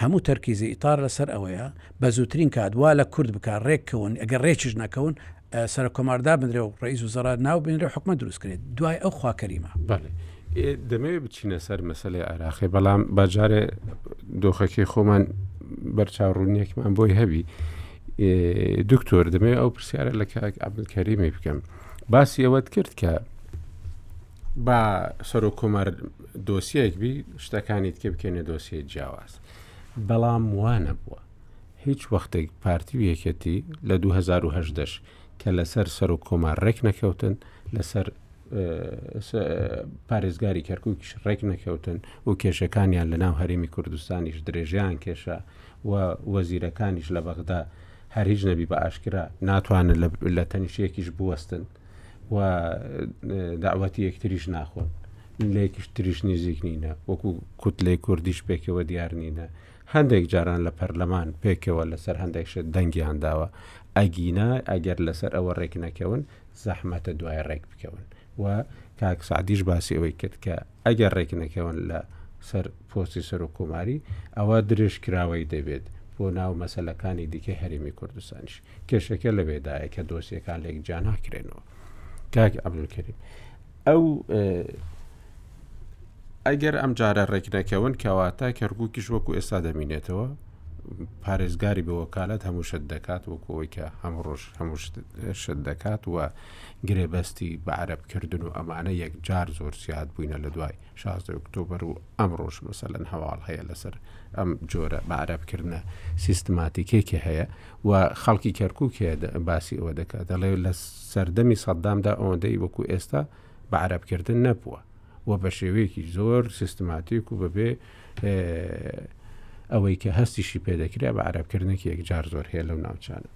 هەموو تەرکیزی ئیتار لەسەر ئەوەیە بە زووترین کات وا لە کورد بکات رێک کەون، ئەگەر رێکیش نەکەون سەرۆک کۆمار دابنرێ و رەئیس وزەرا ناو بنرێ و حکومەت دروست کرێ دوای ئەو خوا کەریمە. بەڵێ ئێ دەمەوێ بچینە سەر مەسەلەی عێراقی بەڵام با جارێ دۆخەکەی خۆمان بەرچاوڕوونیەکمان بۆی هەبی. دکتۆر دەمەوێ ئەو پرسیارە لە کاک عەبدولکەریمی بکەم باسی ئەوەت کرد کە با سەرۆک کۆمار دۆسیەک بی شتەکانی تکێ بکەێنێ دۆسیەت جیاواز بەڵام وانە بووە هیچ وەختێک پارتی و یەکەتی لە 2010 کە لەسەر سەر و کۆمار ڕێک نەکەوتن لەسەر پارێزگاری کەرکووکیش ڕێک نەکەوتن و کێشەکانیان لە ناو هەرێمی کوردستانیش درێژیان کێشە و وەزیرەکانیش لە بەغدا هەر هیچ نەبی بە ئاشکرا ناتوانن لە تەنیشتێکیش بوەستن و داواتی یەکتریش ناخۆن لەکیش تریش نزیک نینە وەکو کوت لەی کوردیش پێکەوە دیار نینە هەندێک جاران لە پەرلەمان پێکەوە لەسەر هەندێک شت دەنگیان داوە ئەگینا ئەگەر لەسەر ئەوە ڕێک نەکەون زەحمەتە دوای ڕێک بکەون و کاک سعدیش باسی ئەوەی کرد کە ئەگەر ڕێکنەکەون لە سەر پۆستی سەرۆک کۆماری ئەوە درێژ کراوەی دەبێت بۆ ناو مەسەلەکانی دیکەی هەرێمی کوردستانیش کێشەکە لەوێدایە کە دۆسیەکان لێک جاناکرێنەوە کاک عبدولکریم ئەو ئەگەر ئەم جارە ڕێکنەکەون کەواتە کەرگوکیش وەکو ئێستا دەمینێتەوە پارێزگاری بە وەکالەت هەموو شت دەکات وەکەوەی کە هەموو ڕۆژ هەموو شت دەکات و گرێبەستی بە عەرەب کردن و ئەمانە یەکجار زۆر زیاد بووینە لە دوای شازدە ئۆکتۆبەر و ئەمڕۆش مەسەلەن هەواڵ هەیە لەسەر ئەم جۆرە بە عەرەب کردنە سیستماتیکێکی هەیە و خەڵکی کەرکک هەیە باسی ئەوە دەکات دەڵێ لە سەردەمی سەددامدا ئەوەندەی وەکو ئێستا بە عەرەبکردن نەبووە و بە شێوەیەکی زۆر سیستماتیک و بەبێ ئەوەی کە هەستیشی پێدەکرێ بە عربکردنێکی یەکجار زۆر هەیە لەو ناوچانە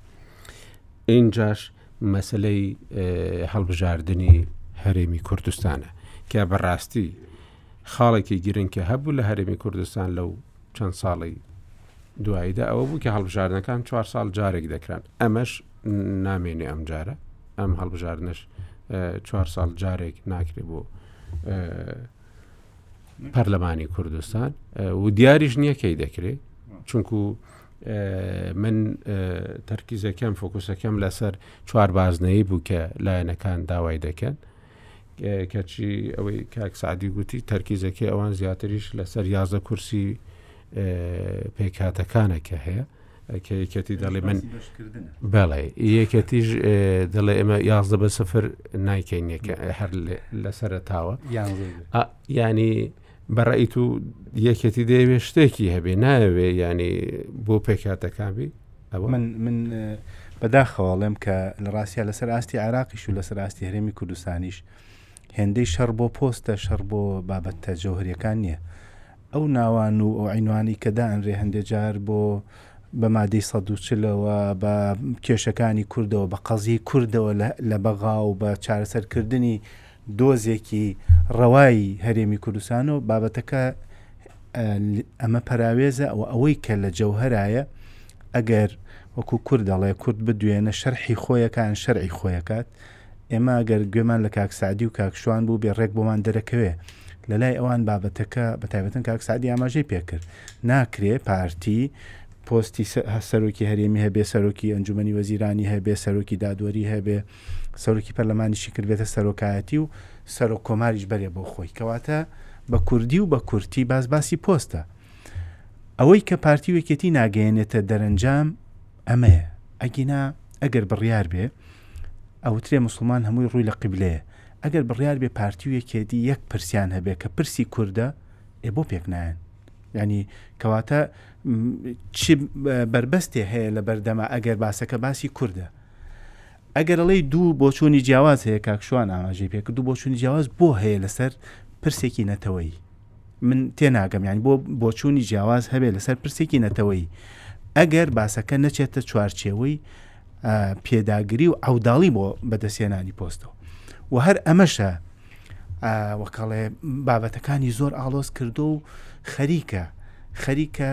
اینجاش مەسەلەی هەڵبژاردنی هەرێمی کوردستانە کە بەڕاستی خاڵێکی گرنگ کە هەبوو لە هەرێمی کوردستان لەو چەند ساڵی دواییدا ئەوە بوو کە هەڵبژاردنەکان چوار ساڵ جارێک دەکران ئەمەش نامێنێ ئەم جارە ئەم هەڵبژاردنش چوار ساڵ جارێک ناکرێ بۆ پەرلەمانی کوردستان و دیاریش نییەکەی دەکرێت چونکو من تەرکیزەکەم فۆکوسەکەم لەسەر چوار بازنەیە بوو کە لایەنەکان داوای دەکەن کەچی ئەوەی کاک سعدی گوتی تەرکیزەکەی ئەوان زیاتریش لەسەر یازە کورسی پێکهاتەکانە کە هەیە کە یەکەتی دەڵێ من بەڵێ یەکەتیش دەڵێ ئێمە یازدە بە سفر نایکەین یەکە هەر لەسرە تاوە ینی بەڕای تو یەکێتی دەیەوێ شتێکی هەبێ نایەوێ ینی بۆ پێکاتەکان بی من من بەداخەواڵێم کە لە ڕاستە لەسەر ئاستی عراقیش و لەسەر ئاستی هەرێمی کوردستانیش هێندەی شەڕ بۆ پۆستە شەڕ بۆ بابەتە جەوهریەکان نییە ئەو ناوان و ئەو عینوانی کە دائەنرێ هەندێک جار بۆ بە مادەی سەدوچلەوە بە کێشەکانی کوردەوە بە قەزیی کوردەوە لە بەغا و بە چارەسەرکردنی دۆزێکی ڕەوای هەرێمی کوردستان و بابەتەکە ئەمە پەراوێزە و ئەوەی کە لە جەوهرایە ئەگەر وەکو کورد دەڵێ کورد بدوێنە شەرحی خۆیەکان شەرعی خۆیەکات ئێمە گەر گوێمان لە کاکسادی و کاکشوان بوو بێ ڕێک بۆمان دەرەکەوێ لە لای ئەوان بابەتەکە بە تایبەتن کاکسادی ئاماژەی پێکرد ناکرێ پارتی پۆستی سەرۆکی هەرێمی هەبێ سەرۆکی ئەنجومی وەزیرانی هەبێ سەرۆکی دادوەری هەبێ سەرۆکی پەرلەمانیشی کردبێتە سەرۆکایەتی و سەرۆک کۆماریش بەرێ بۆ خۆی کەواتە بە کوردی و بە کورتی باس باسی پۆستە ئەوەی کە پارتی وەکێتی ناگەیەنێتە دەرەنجام ئەمەیە ئەگینا ئەگەر بڕیار بێ ئەوترێ مسلمان هەمووی ڕووی لە قبلەیە ئەگەر بڕیار بێ پارتی و یەکێتی یەک پرسیان هەبێ کە پرسی کووردە ئێ بۆ پێک نایەن ینی کەواتە چ بربەستێ هەیە لە بەردەما ئەگەر باسەکە باسی کووردە ئەگەرڵی دوو بۆچوونی جیاواز هەیە کاکشوان ئاماژەی پێکرد و بۆچوونی جیاواز بۆ هەیە لەسەر پرسێکی نەتەوەی من تێناگەم یان بۆ بۆچوونی جیاواز هەبێ لەسەر پرسێکی نەتەوەی ئەگەر باسەکە نەچێتە چوارچێوەی پێداگری و عوداڵی بۆ بەدەستێنانی پۆستەوە و هەر ئەمەشە وەکەڵێ بابەتەکانی زۆر ئاڵۆز کردو و خەریکە خەریکە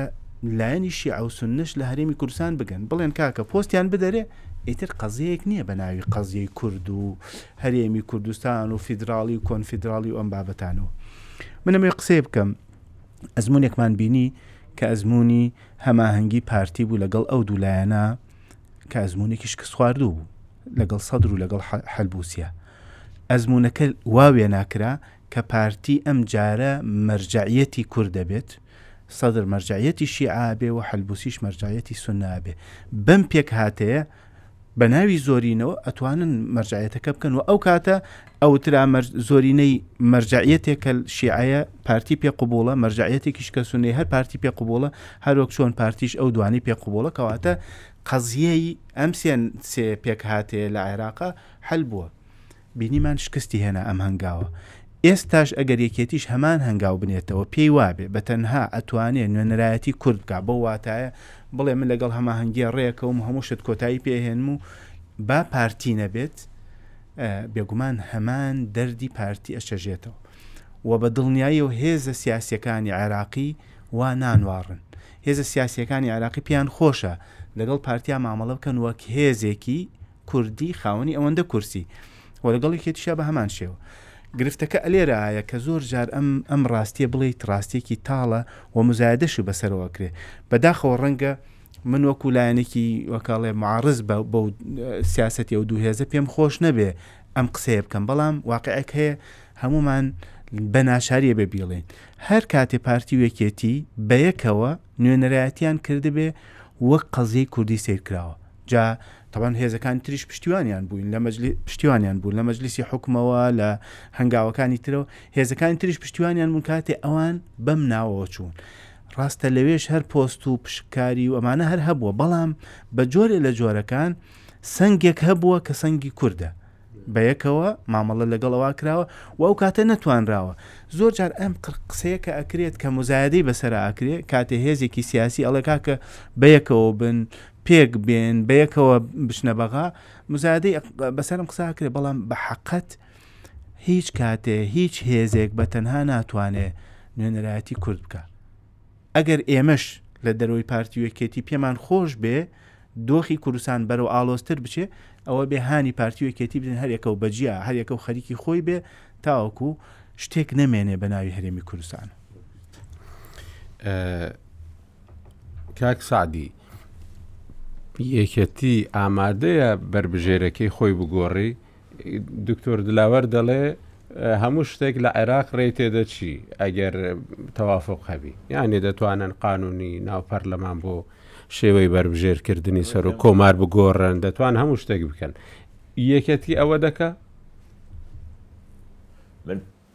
لایەنی شیعوسنش لە هەرێمی کوردستان بگەن بڵێن کاکە پۆستیان بدەرێ ئیتر قەزەیەک نییە بە ناوی قەزیەی کورد و هەرێمی کوردستان و فیدراڵی و کۆنفیدراڵی و ئەم بابەتانەوە منەمێ قسەی بکەم ئەزمونێکمان بینی کە ئەزمموی هەماهەنگی پارتی بوو لەگەڵ ئەو دوولایەنە کە ئەزمونێکی شکست خواردوو بوو لەگەڵ سەدر و لەگەڵ حەلبوسە ئەزموونەکە وا وێنا کرا کە پارتی ئەم جارە مەرجەعیەتی کورد ئەبێت، سەدر مەرجەعیەتی شیعە ئەبێ و حەلبوسیش مەرجەعیەتی سوننە ئەبێ. بەم پێکهاتەیە بە ناوی زۆرینەوە ئەتوانن مەرجەعیەتەکە بکەن و ئەو کاتە ئەوترا زۆرینەی مەرجەعیەتێک کە شیعەیە پارتی پێ قوبوڵە مەرجەعیەتێکیش کە سوننەی هەر پارتی پێ قوبوڵە هەروەک چۆن پارتیش ئەو دوانی پێ قوبوڵە کەواتە قەزیەی ئەم سێن سێ پێکهاتەیە لە عێراقە حل بووە بینیمان شکستی هێنا ئەم هەنگاوە ئێستاش ئەگەر یەکێتیش هەمان هەنگاو بنێتەوە پێی وابێ بە تەنها ئەتوانێ نوێنەرایەتی کورد بکە بۆ واتایە بڵێ من لەگەڵ هەماهنگگیە ڕێکەوم و هەموو شت کۆتایی پێهێنم و با پارتی نەبێت بێگومان هەمان دەردی پارتی ئەچەژێتەوە و بە دڵنیاییەوە هێزە سیاسەکانی عێراقی وا نانواڕن هێزە سیاسەکانی عێراقی پێیان خۆشە لەگەڵ پارتیا مامەڵە بکەن وەک هێزێکی کوردی خاوەنی ئەوەندە کورسی و لەگەڵ یەکێتیشا بە هەمان شێوە. گرفتەکە ئەلێرایە کە زۆر جار ئەم ئەم ڕاستییە بڵێیت ڕاستییەکی تاڵە و مزایەدەشی بەسەرەوە ئەکرێ. بەداخەوە ڕەنگە من وەکوو لایەنێکی وەک ئەڵێ معارز بە بەو سیاسەتی ئەو دوو هێزە پێم خۆش نەبێ ئەم قسەیە بکەم بەڵام واقیعێک هەیە هەموومان بە ناچارییە بێ بیڵێین. هەر کاتێ پارتی و یەکێتی بە یەکەوە نوێنەرایەتیان کردبێ وەک قەزیەی کوردی سەیر کراوە. جا تەبەن هێزەکانی تریش پشتیوانیان بووین لە مەجلی پشتیوانیان بوو لە مەجلیسی حکومەوە لە هەنگاوەکانی ترەوە هێزەکانی تریش پشتیوانیان بوون کاتێ ئەوان بەم ناوەوە چوون ڕاستە لەوێش هەر پۆست و پشکاری و ئەمانە هەر هەبووە بەڵام بە جۆرێ لە جۆرەکان سنگێک هەبووە کە سەنگی کووردە بە یەکەوە مامەڵە لەگەڵەوە کراوە و ئەو کاتە نەتوانراوە زۆر جار ئەم قسەیە کە ئەکرێت کە مزایدەی بەسەر ئاکرێ کاتێ هێزێکی سیاسی ئەڵێکا کە بەیەکەوە بن پێک بێن بەیەکەوە بچنە بەغا مزادی بەسەرم قسا کرێ بەڵام بە حەقەت هیچ کاتێ هیچ هێزێک بە تەنها ناتوانێ نوێنەرایەتی کورد بکە ئەگەر ئێمەش لە دەرەوەی پارتی وەکێتی پێمان خۆش بێ دۆخی کوردستان بەرەو ئالۆستر بچێ ئەوە بێ هاانی پارتی وەکێتی بدن هەرێکە و بەجیا هەرێکە و خەریکی خۆی بێ تاوەکو شتێک نەمێنێ بە ناوی هەرێمی کوردستان کاک سەعدی، یەکێتی ئامادەیە بەربژێرەکەی خۆی بگۆڕی؟ دکتۆر دلاوەر دەڵێ هەموو شتێک لە عێراق ڕێی تێدەچی ئەگەر تەوافق هەبی یانێ دەتوانن قانونی ناو پەرلەمان بۆ شێوەی بەربژێرکردنی سەر و کۆمار بگۆڕن دەتوان هەموو شتێک بکەن یەکێتی ئەوە دەکە من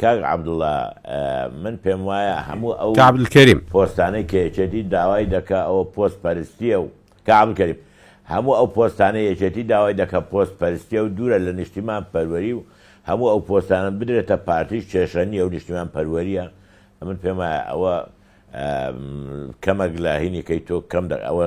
کاک عەبدوڵا من پێم وایە هەموو ئەو کاک عبدالکریم. پۆستانەی کە یەکێتی داوای دەکا ئەوە پۆست پەرستیە و کاک عبدالکریم هەموو ئەو پۆستانەی یەکێتی داوای دەکا پۆست پەرستیە و دوورە لە نیشتیمان پەروەری و هەموو ئەو پۆستانە بدرێتە پارتیش کێشە نیە و نیشتیمان پەروەریە من پێم وایە ئەوە کەمەک لە هینیکەی تۆ کەم دەکا ئەوە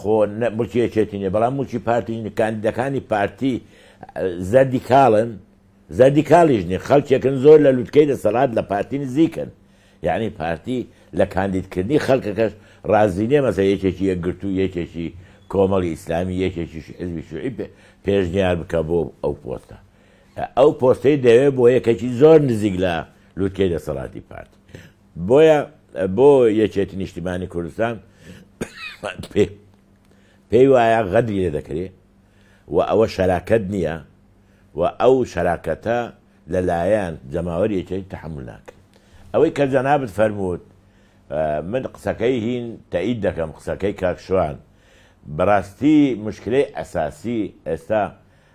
خۆ ملکی یەکێتی نیە بەڵام ملکی پارتی نی کاندیدەکانی پارتی زەردی کاڵن زەردی کاڵیش نی خەڵکێکن زۆر لە لوتکەی دەسەڵات لە پارتی نزیکن یعنی پارتی لە کاندیدکردنی خەڵکەکەش ڕازی نیە مەسە یەکێکی یەکگرتو یەکێکی کۆمەڵی ئیسلامی یەکێکیش حزبی شوعی پێشنیار بکە بۆ ئەو پۆستە ئەو پۆستەی دەوێت بۆ یەکێکی زۆر نزیک لە لوتکەی دەسەڵاتی پارتی بۆیە بۆ یەکێتی نیشتیمانی کوردستان پێی وایە غەدری لێ دەکرێ و ئەوە شەراکەت نییە و ئەو شەراکەتە لەلایەن جەماوەر یەکێتی تەحمل ناکرێت ئەوەی کە جەنابت فەرمووت من قسەکەی هین تەئید دەکەم قسەکەی کاکشوان بەڕاستی مشکلەی ئەساسی ئێستا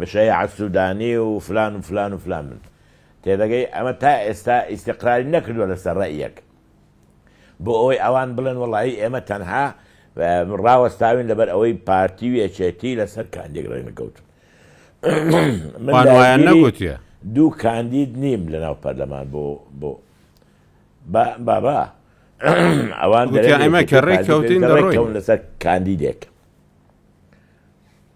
بشەیعە سودانی و فلان و فلان و فلان بن تێدەگەی ئەمە تا ئێستا ئیستیقراری نەکردوە لەسەر ڕەئیەک بۆ ئەوەی ئەوان بڵێن وەڵایی ئێمە تەنها ڕاوەستاوین لەبەر ئەوەی پارتی و یەکێتی لەسەر کاندیک ڕێک نەکەوتن من وان وایان داگیری نەگوتیە دوو کاندید نیم لەناو پەرلەمان بۆ بۆ با بابا ئەوان گوتیان دەرێن ئێمە یەکێتی کە و ڕێک پارتی کەوتین پێویستە دەڕۆین. ڕێککەون لەسەر کاندیدێک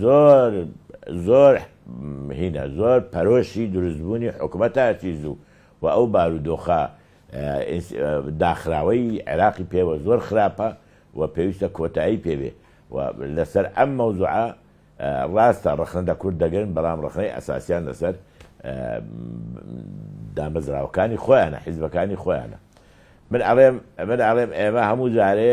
زۆر زۆر هینە زۆر پەرۆشی دروستبوونی حکومەتە ئەچی زوو و ئەو بارودۆخە داخراوەی عێراقی پێوە زۆر خراپە و پێویستە کۆتایی پێبێ و لەسەر ئەم مەوزوعە ڕاستە ڕەخنە لە کورد دەگرن بەڵام ڕەخنەی ئەساسیان لەسەر دامەزراوەکانی خۆیانە حیزبەکانی خۆیانە من ئەڵێم من ئەڵێم ئێمە هەموو جارێ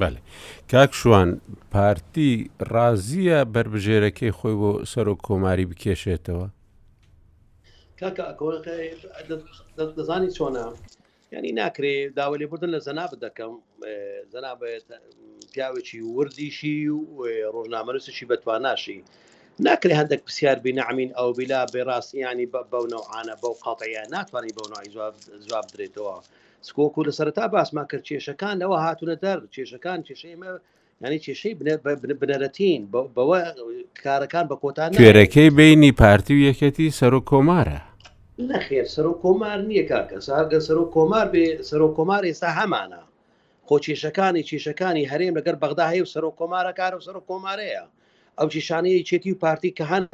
بەلی کاک شوان پارتی رازیە بەربژێرەکەی خۆی بۆ سەرۆک کۆماری بکێشێتەوە؟ کاکە دەزانی چۆنە ینی ناکرێ داوە لێبوردن لە جەنابەت دەکەم جەنابێت پیاوێکی وردیشی و ڕۆژنامەنووسشی بەتواناشی ناکرێ هەندێک پرسیار بینەعمین ئەو بیلا بێڕاستیانی بەونەوعاانە بەو قاتەیە ناتوانانی بەونەوەی جواب درێتەوە سکۆکو لە سەرتا باسمان کرد کێشەکان لەوە هاتوونە دەر کێشەکان کێشەی مە ینی کێشەی بنەرەتین بەوە کارەکان بە کۆتان کوێرەکەی بینی پارتی و یەکەتی سەرۆک کۆمارە نەخێر سەرۆک کۆمار نییە کاکە ساگە سەرۆک کۆمار بێ سەرۆک کۆمار ئێستا هەمانە خۆ کێشەکانی کێشەکانی هەرێم لەگەر بەغدا هەیە و سەرۆک کۆمارە کار و سەرۆک کۆمارەیە ئەو کیشانەیە چێتی و پارتی کە هەن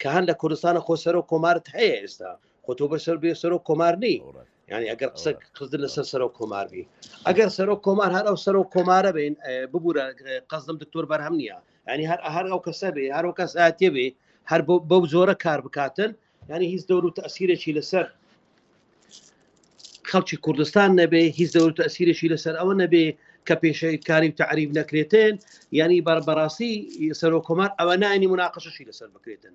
کە هەن لە کوردستانە خۆ سەرۆک کۆمارت هەیە ئێستا خۆ تۆ بەسەر بێ سەرۆک کۆمارنی ینی ئەگەر قسە قزدن لەسەر سەرۆک کۆمار بی ئەگەر سەرۆک کۆمار هەر ئەو سەرۆک کۆمارە بین ببوورە قزدم دکتۆر بەرهەم نییە ینی هەر هەر ئەو کەسە بێ هەرو کەس ئاتێ بێ هەر بەو زۆرە کار بکاتن ینی هیچ دەور و تەسیرێکی لەسەر خەڵکی کوردستان نەبێ هیچ دەور تەسیرێکی لەسەر ئەوە نەبێ کە پێشەی کاری و تعریب نەکرێتن ینی بەر بەڕاستی سەرۆ کۆمار ئەوە نانی مناقەشەشی لەسەر بکرێتن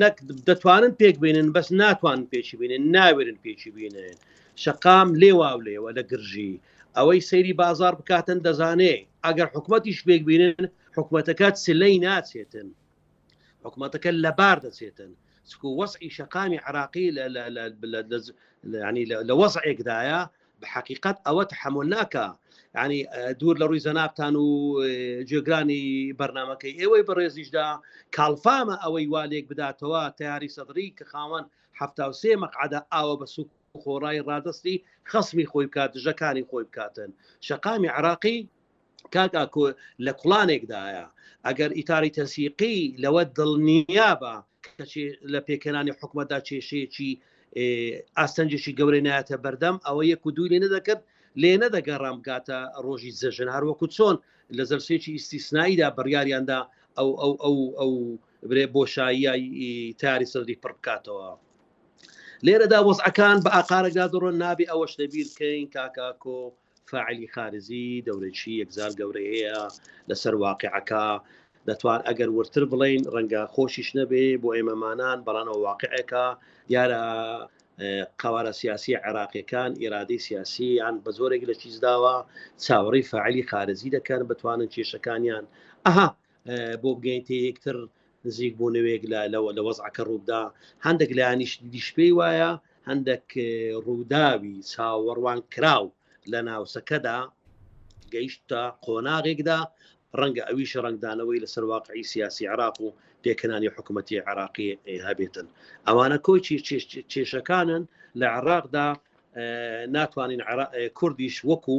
نەک دەتوانن پێک بینن بەس ناتوان پێچی بینن ناوێرن پێچی بینن شقام لێ واو لێوە لە گرژی ئەوەی سەیری بازار بکاتن دەزانێ ئەگەر حکوومەتیش پێک بینن حکوومەتەکە سلەی ناچێتن حکوومەتەکە لەبار دەچێتن چکو وەسعی شەقامی عراقی لە وەزعێکدایە بەحەقیقەت ئەوە تحمل ناکا ینی دوور لە ڕووی زەنابتان و جێگرانی بەرنمەکەی ئێوەی بەڕێزیشدا کاڵفامە ئەوەی والێک بداتەوە تیاری سەدرری کە خاوەن هەفتا سێ مەقعدا ئاوە بە سوک خۆڕای ڕادستی خەسمی خۆی بکات دژەکانی خۆی بکاتن شەقامی عراقی کاک ئاکۆ لە کوڵانێکدایە ئەگەر ئیتاری تەسیقی لەوە دڵنیابە کەچی لە پێکەانی حکومەتدا کێشەیەکی ئاستەنجێکی گەورە نایەتە بەردەم ئەوە یەک و دووی لێ نەدەکرد لێ نەدەگەڕام بگاتە ڕۆژی زەژن هەروەکو چۆن لە زەرسێکی ئیسیسناییدا بڕیاریاندا ئەو ئەو ئەو ئەو برێ بۆشایی تاری سەدری پڕ بکاتەوە لێرەدا وەزعەکان بە ئاقارەدا دڕۆن نابێ ئەوەش لەبیرکەین کاکاکۆ فاعلی خارجی دەورەکی یەکجار گەورەیەیە لەسەر واقعەکە دەتوان ئەگەر وردتر بڵین ڕەنگە خۆشیش نەبێ بۆ ئێمەمانان بەڵانەوە واقعەکە دیارە قوارە سیاسی عێراقیەکان ئێرادەی سیاسییان بە زۆرێک لە چیزداوە چاوەڕی فعلی خارجی دەکەن بتوانن کێشەکانیان ئەها بۆ بگەینتە یەکتر نزیک بوونەوەیەک لە لەوە لە وەزعەکە ڕووبدا هەندێک لایانیش دیش پێی وایە هەندێک ڕووداوی چاوەڕوان کراو لە ناوچەکەدا گەیشتە قۆناغێکدا ڕەنگە ئەویش ڕنگدانەوەی لەسەر واقعی سیاسی عراق و پێکەانی حکوومەتتی عراقی هەبێتن ئەوانە کۆی کێشەکانن لە عراقدا ناتوانین کوردیش وەکو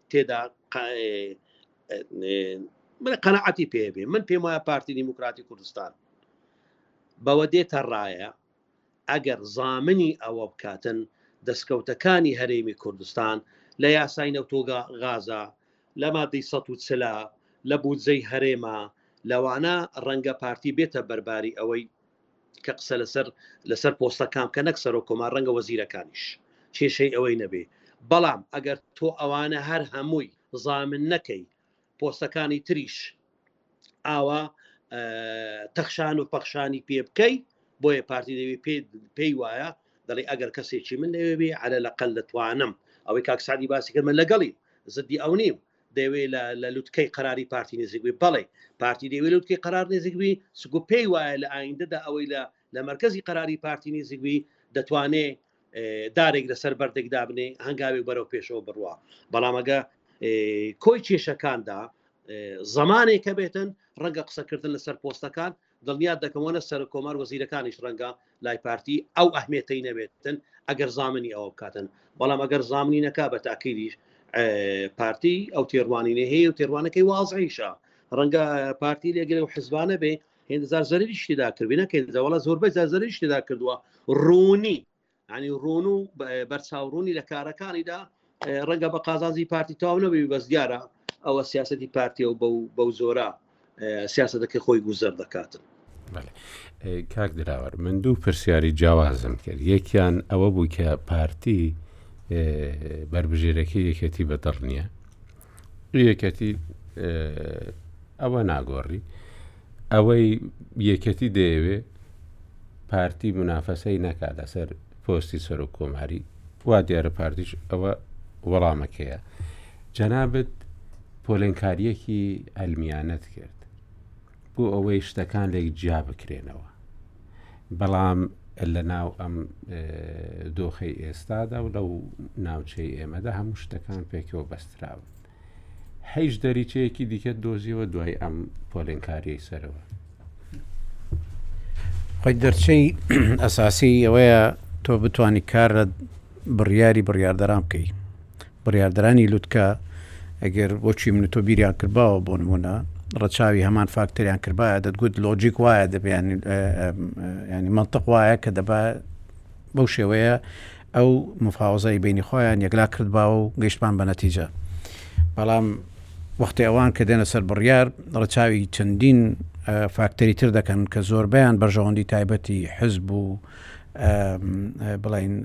تێدا من قەنەعەتی پێبێ من پێم وایە پارتی دیموکراتی کوردستان بەوە دێتە ڕایە ئەگەر زامنی ئەوە بکاتن دەستکەوتەکانی هەرێمی کوردستان لە یاسای نەوتۆگا غازە لە مادەی سە و چلا لە بودجەی هەرێما لەوانە ڕەنگە پارتی بێتە بەرباری ئەوەی کە قسە لەسەر لەسەر پۆستەکان کە نەک سەرۆک کۆمار ڕەنگە وەزیرەکانیش کێشەی ئەوەی نەبێ بەڵام ئەگەر تۆ ئەوانە هەر هەمووی زامن نەکەی پۆستەکانی تریش ئاوا تەخشان و پەخشانی پێ بکەی بۆیە پارتی دەوێ پێی وایە دەڵی ئەگەر کەسێکی من لەوێ بێ عەلە لەقل دەتوانم ئەوەی کاکسادی باسی کردمە لەگەڵی زدی ئەو نیم دەیەوێ لە لوتکەی قەراری پارتی نزیک بێ بەڵێ پارتی دەیەوێ لوتکەی قەرار نزیک بی سگو پێی وایە لە ئایندەدا ئەوەی لە لە مرکزی قەراری پارتی نزیک بی دەتوانێ دارێک لەسەر بەردێک دابنێ هەنگاوێک بەرەو پێشەوە بڕوە بەڵامەگە کۆی کێشەکاندا زمانێکە بێتن ڕەنگە قسەکردن لەسەر پۆستەکان دڵنیات دەکەم وەنە سەرۆک کۆمار وەزیرەکانیش ڕەنگە لای پارتی ئەو ئەهمێتەی نەبێتن ئەگەر زامنی ئەوە بکاتن بەڵام ئەگەر زامنی نەکا بە تاکیدیش پارتی ئەو تێڕوانینە هەیە و تێڕوانەکەی وازعیشە ڕەنگە پارتی لێگەرە و حزبانە بێ هێندزار زەرری شتیدا کردبی نەکەین دەوڵە زۆربەی زەرری شتیدا کردووە ڕوونی ینی ڕۆن و بەرچاوڕوونی لە کارەکانیدا ڕەنگە بە قازازی پارتی تاو نەبی بەس دیارە ئەوە سیاستی پارتیە و بەو زۆرە سیاستەکە خۆی گوزەر دەکاتن کاک دراوەر من دوو پرسیاری جیاوازم کرد یەکیان ئەوە بوو کە پارتی بربژێرەکە یەکەتی بە دڵ نییە یەکەتی ئەوە ناگۆڕی ئەوەی یەکێتی دەیەوێ پارتی منافەسەی نەکات لەسەر پۆستی سەرۆک کۆماری وا دیارە پارتیش ئەوە وەڵامەکەیە جەنابەت پۆلێنکاریەکی ئەلمیانەت کرد بۆ ئەوەی شتەکان لێک جیا بکرێنەوە بەڵام لە ناو ئەم دۆخی ئێستادا و لەو ناوچەی ئێمەدا هەموو شتەکان پێکەوە بەستراون هیچ دەریچەیەکی دیکەت دۆزیەوە دوای ئەم پۆلێنکاریەی سەرەوە خۆی دەرچەی ئەساسی ئەوەیە تۆ بتانی کار لە بڕیاری بڕاردەران بکەی بڕاردرانی لوتکە ئەگەر بۆچی من تۆ بیریان کردباوە بۆ نمونە ڕەچاوی هەمان فاکتەریان کردبایە دەتگوت لۆجیک وایە دەبیان ینی منطق وایە کە دەبا بەو شێوەیە ئەو مفاوزەی بینی خۆیان یەکلا کردباوە و گەیشتمان بە نەتیجە بەڵام وەختی ئەوان کە دێنە سەر بڕیار ڕەچاوی چەندین فاکتەری تر دەکەن کە زۆربیان بەرژەوەندی تایبەتی حزب و بڵین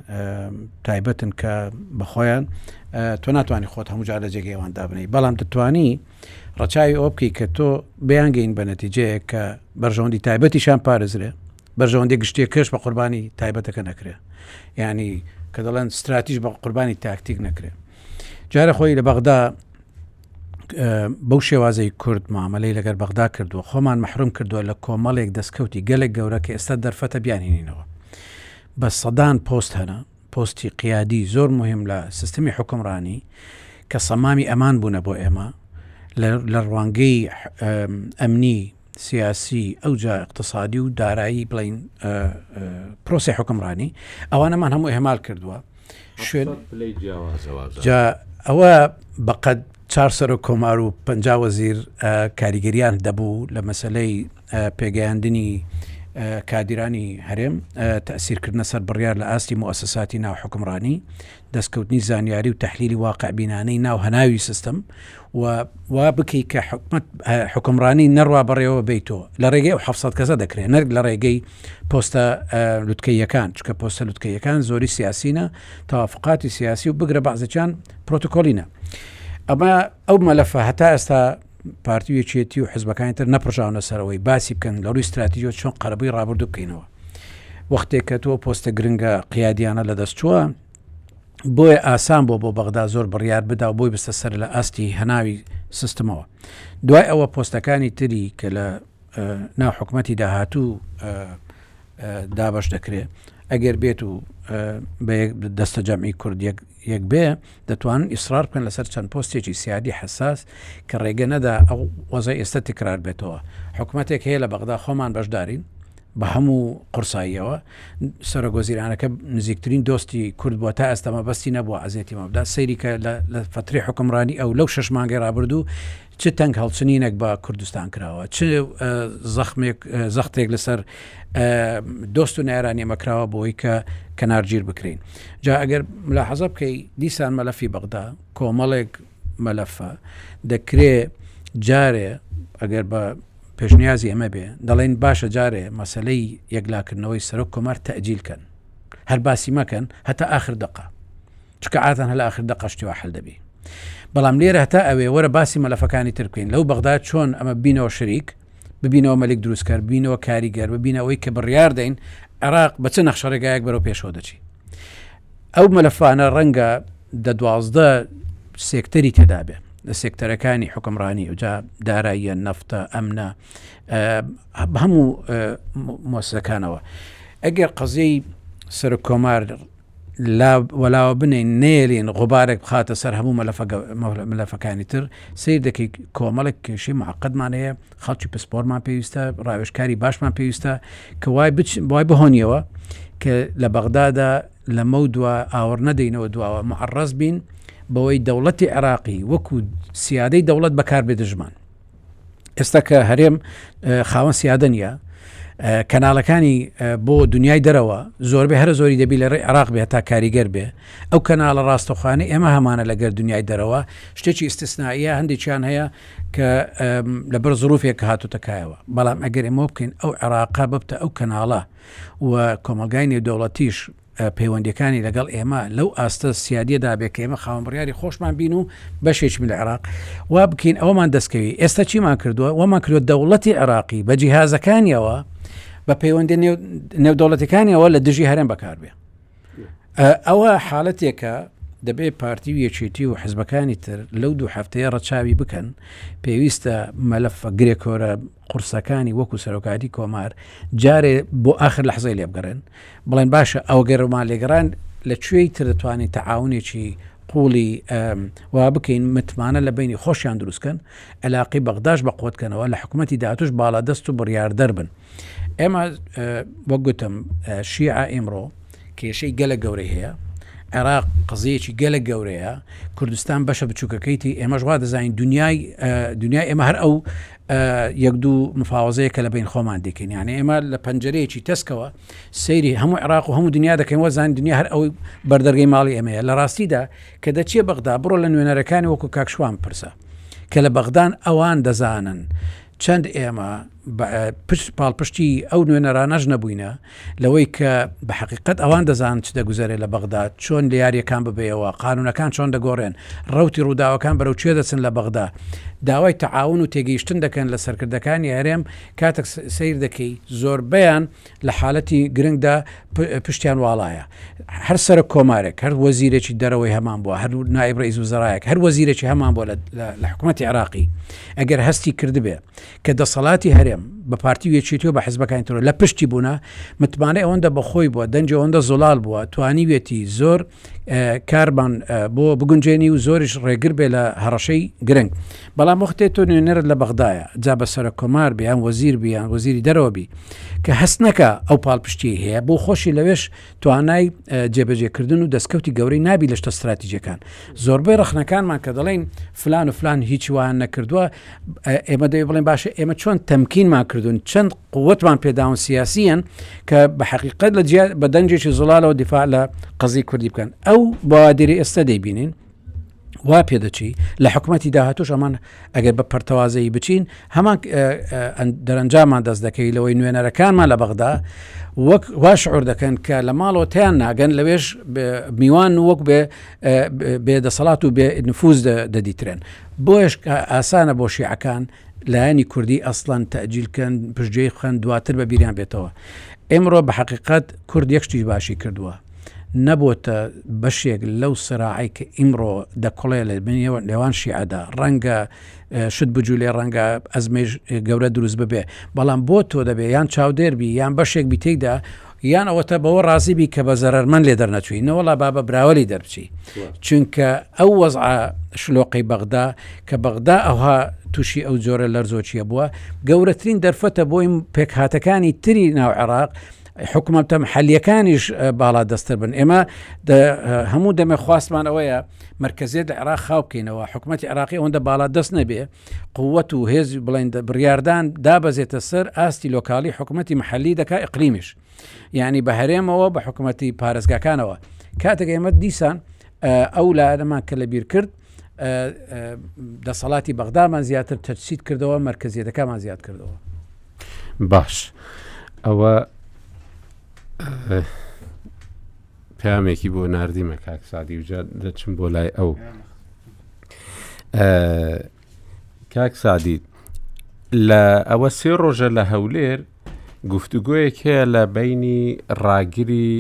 تایبەتن کە بەخۆیان تۆ ناتوانانی خۆت هەمووجار لە جێگەیوان دابنی بەڵام دەتوانی ڕەچاوی ئەو بکەی کە تۆ بیانگەین بە نەتیجەیە کە بەرژەوەندی تایبەتیشان پارێزرێ بەرژەوەندیە گشتیەکەش بە قوربانی تایبەتەکە نەکرێ یعنی کە دەڵێن ستراتیژ بە قوربانی تاکتیک نەکرێ جارە خۆی لە بەغدا بەو شێوازەی کورد مامەلەی لەگەر بەغدا کردووە خۆمان محروم کردووە لە کۆمەڵێک دەستکەوتی گەلێک گەورە کە ئێستا دەرفەتە بیانهینەوە بە سەدان پۆست هەنە پۆستی قیادی زۆر مهم لە سیستمی حکومڕانی کە سەمامی ئەمان بوونە بۆ ئێمە لە ڕوانگەی ئەمنی سیاسی ئەوجا اقتصادی و دارایی بڵین پرۆسی حکمڕانی ئەوانەمان هەموو ئهمال کردووە شوێن ئەوە بەقەت چار سەر و کۆمار و پ وەزیر کاریگەریان دەبوو لە مەسلەی پێگەیاندنی کادیرانی هەرێم تەسیرکردنە سەر بڕیار لە ئاستی موسساتی ناو حکمڕانی دەستکەوتنی زانیاری و تحلیلی واقعبینانەی ناو هەناوی سیستم و وا بکەیت کە حکومت حکمڕانی نەڕوا بەڕێوە بیتۆ لە ڕێگەی و حفسەت کەزە دەکرێت نەرگ لە ڕێگەی پۆستە لوتکەیەکان چکە پۆستە لوتکەیەکان زۆری سیاسینە تاافقاتی سیاسی و بگرە بەعزەکان پرۆتۆکۆلینە ئەمە ئەو مەلەفە هەتا ئێستا پارتی و یەکێتی و حزبەکانی تر نەپڕژاونە سەرەوەی باسی بکەن لە ڕووی استراتیژۆ چۆن قەرەبووی ڕابردوو بکەینەوە وەختێک کە تۆ پۆستە گرنگە قیادیانە لە دەست چووە بۆیە ئاسان بۆ بۆ بەغدا زۆر بڕیار بدا و بۆی بستە سەر لە ئاستی هەناوی سیستمەوە دوای ئەوە پۆستەکانی تری کە لە ناو حکومەتی داهاتوو دابەش دەکرێت ئەگەر بێت و دەستە جەمعی کورد یەک بێ دەتوانن ئیسرار بکەن لەسەر چەند پۆستێکی سیادی حساس کە ڕێگە نەدا ئەو وەزە ئێستا تکرار بێتەوە حکوومەتێک هەیە لە بەغدا خۆمان بەشدارین بە هەموو قورساییەوە سەرۆگۆزیرانەکە نزیکترین دۆستی کورد بووە تا ئەستەمە بەستی نەبووە ئازێتی مەبدا سەیری کە لە فتری حکمڕانی ئەو لەو شش مانگەی رابرردوو چ تەنگ هەڵچنینەک بە کوردستان کراوە چ زەخمێک زەختێک لەسەر دۆست و نارانی مەکراوە بۆی کە کەنارگیر بکرین جا ئەگەر ملا حەزە بکەی دیسان مەلەفی بەغدا کۆمەڵێک مەلەفە دەکرێ جارێ ئەگەر بە پێشنیازی ئەمە بێ دەڵێن باشە جارێ مەسلەی یەکلاکردنەوەی سەرۆک کۆمار تەجیلکەن هەر باسی مەکەن هەتا آخر دقە چکە ئاتان هەل ئاخر دە قەشتیوا حل دەبی بەڵام لێرە هەتا ئەوێ وەرە باسی مەلەفەکانی تر بکەین لەو بەغدا چۆن ئەمە بینەوە شەریک ببینەوە مەلک دروستکەر بینەوە کاریگەر ببینەوەی کە بڕیار دەین عێراق بە چ نەخشە ڕێگایەک بەرەو پێشەوە دەچی ئەو مەلەفانە ڕەنگە دە دوازدە سێکتەری تێدابێ لە سێکتەرەکانی حکمڕانی وجا داراییە نەفتە ئەمنە هەموو مۆسەکانەوە ئەگەر قەزیی سەر کۆمار لا وەلاوە بنێین نێرین غوبارێک بخاتە سەر هەموو مەلەفەکانی تر سیر دەکەی کۆمەڵک کێشی معقدمان هەیە خەڵکی پسپۆرمان پێویستە ڕاوێشکاری باشمان پێویستە کە وای وای بهۆنیەوە کە لە بەغدادا لەمە و دوا ئاوەڕ نەدەینەوە دواوە معڕز بین بەوەی دەوڵەتی عێراقی وەکو سیادەی دەوڵەت بەکار بدژمان ئێستا کە هەرێم خاوەن سیادە نیە کەناڵەکانی بۆ دنیای دەرەوە زۆربەی هەر زۆری دەبی لە ڕێ عراق بێت تا کاریگەر بێ ئەو کەناڵە ڕاستەخوانی ئێمە هەمانە لەگەر دنیای دەرەوە شتێکی ئیسسناییە هەندێکیان هەیە کە لەبەر زروفێک هاتوتەکایەوە بەڵام ئەگەر ئێمە بکەین ئەو عێراقا ببتە ئەو کەناڵە و کۆمەلگای نێودەوڵەتیش پەیوەندییەکانی لەگەڵ ئێمە لەو ئاستە سیادییەدا بێت کە ئێمە خاوەن بڕیاری خۆشمان بین و بەشێکی من لە عێراق وا بکەین ئەومان دەستکەوی ئێستا چیمان کردووە وەمان کردوە دەوڵەتی عێراقی بە جیهازەکانیەوە بە پەیوەندی نێودەوڵەتەکانیەوە لە دژی هەرێم بەکاربێ ئەوە حالەتێکە دەبێ پارتی و یەکێتی و حزبەکانی تر لەو دوو هەفتەیە ڕەچاوی بکەن پێویستە مەلەفە گرێکۆرە قورسەکانی وەکو سەرۆکایەتی کۆمار جارێ بۆ ئاخر لە حزەی لێبگەڕێن بڵێن باشە ئەوگەرمان لێگەڕان لە کوێی تر دەتوانین تەعاونێکی قوڵی وا بکەین متمانە لە بینی خۆشیان دروستکەن علاقی بەغداش بە قوتکەنەوە لە حکوومەتتی داهاتوش باڵا دەست و بڕیار دەربن ئێمە وەک گوتم شیعە ئیمڕۆ کێشەی گەلە گەورەی هەیە عێراق قزیەکی گەلە گەورەیە کوردستان بەشە بچووکەکەیتی ئێمەش وا دەزانین دنیای دنیای ئێمە هەر ئەو یەک دوو مفاوەزەیە کە لە بەین خۆمان دەکەین یانە ئێمە لە پەنجەرەیەکی تەسکەوە سەیری هەموو عراق و هەموو دنیا دەکەین وەزان دنیا هەر ئەوەی بەردەرگەی ماڵی ئەمەیە لە ڕاستیدا کە دەچێ بەغدا بڕۆ لە نوێنەرەکانی وەکو کاکشوان پرسە کە لە بەغدان ئەوان دەزانن چەند ئێمە پشت پاڵپشتی ئەو نوێنەرانەش نەبووینە لەوەی کە بە حەقیقەت ئەوان دەزانن چ دەگوزەرێ لە بەغدا، چۆن لە یارییەکان ببەیەوە، قانوونەکان چۆن دەگۆڕێن، ڕەوتی ڕووداوەکان بەرەو کوێ دەچن لە بەغدا. داوای تەعاون و تێگەیشتن دەکەن لە سەرکردەکانی هەرێم، کاتێک سەیر دەکەی زۆربەیان لە حالەتی گرنگدا پشتیان واڵایە. هەر سەرەک کۆمارێک، هەر وەزیرێکی دەرەوەی هەمان بووە، هەر نائیب ڕەئیس وزەرایەک، هەر وەزیرێکی هەمان بووە لە حکومەتی عێراقی. ئەگەر هەستی کردبێ کە دەسەڵاتی هەرێم بە پارتی و یەکێتی و بە حزبەکانی ترۆ لە پشتی بوونە متمانە ئەوەندە بەخۆی بووە دەنج ئەوەندە زۆڵال بووە توانیوێتی زۆر کارمان بۆ بگونجێنی و زۆریش ڕێگر بێ لە هەڕەشەی گرنگ بەڵام وەختێ تۆ نوێنەرت لە بەغدایە جا بە سەرە کۆمار بیان وەزیر بیان وەزیری دەرەوە بی کە هەستنەکە ئەو پاڵپشتی هەیە بۆ خۆشی لەوێش توانای جێبەجێکردن و دەستکەوتی گەورەی نابی لەشتە استراتیجەکان زۆربەی ڕخنەکانمان کە دەڵێن فلان و فلان هیچ وان نەکردووە ئێمە دەوێت بڵێن باشە ئێمە چۆن تەمکینمان کردوون چەند قوتمان پێداون سیاسیان کە بە حقیقت لە جیا بە دەنجێکی زڵالەوە دیفاع لە قەزی کوردی بکەن ئەو بادری ئێستا دەیبینین وا پێدەچی لە حکوومەتتی داهاتوش ئەمان ئەگەر بە پەرتەوازەیی بچین هەمان دەرەنجامان دەست دەکەی لەوەی نوێنەرەکانمان لە بەغدا وەک واش ئۆر دەکەن کە لە ماڵەوە تیان ناگەن لەوێش میوان وەک بێ بێ دەسەڵات و بێ نفوز دەدیترێن بۆیەش ئاسانە بۆ شیعەکان لایەنی کوردی ئەسڵەن تەئجیل بکەن، پشتگوێی بخەن، دواتر بە بیریان بێتەوە. ئیمڕۆ بە حەقیقەت کورد یەک شتیش باشی کردووە، نەبۆتە بەشێک لەو سراعەی کە ئیمڕۆ دەکوڵێ لە نێوان شیعەدا، ڕەنگە شت بجولێ، ڕەنگە ئەزمەیش گەورە دروست ببێ، بەڵام بۆ تۆ دەبێ یان چاودێر بی یان بەشێک بی تێیدا، یان ئەوەتا بەوە ڕازی بی کە بە زەرەرمەند لێ دەرنەچووی نەوەڵا با بە براوەلی دەربچی چونکە ئەو وەزعە شلۆقەی بەغدا کە بەغدا ئەوها تووشی ئەو جۆرە لەرزۆکیە بووە گەورەترین دەرفەتە بۆی پێکهاتەکانی تری ناو عێراق حکوومەتە محلیەکانیش باڵا دەستتر بن ئێمە هەموو دەمێ خواستمان ئەوەیە مرکزیت لە عێراق خاو بکەینەوە حکوومەتتی عراقی ئەوەندە باڵا دەست نەبێ قوت و هێز بڵێن بڕاردان دابەزێتە سەر ئاستی لۆکالی حکوومەتتی محلی دەکا ئەقلیمیش یعنی بە هەرێمەوە بە حکوومەتتی پارێزگاکانەوە کاتێک ئێمە دیسان ئەو لایەنەمان کە لە بیر کرد دەسەڵاتی بەغدامان زیاتر تەرسیت کردەوە مرکزیەتەکەمان زیاد کردەوە باش ئەوە پەیامێکی بۆ نردیمە کاک سادی وجا دەچم بۆ لای ئەو کاک سادی لە ئەوە سێ ڕۆژە لە هەولێر گفتوگوۆیەک هەیە لە بینی ڕاگری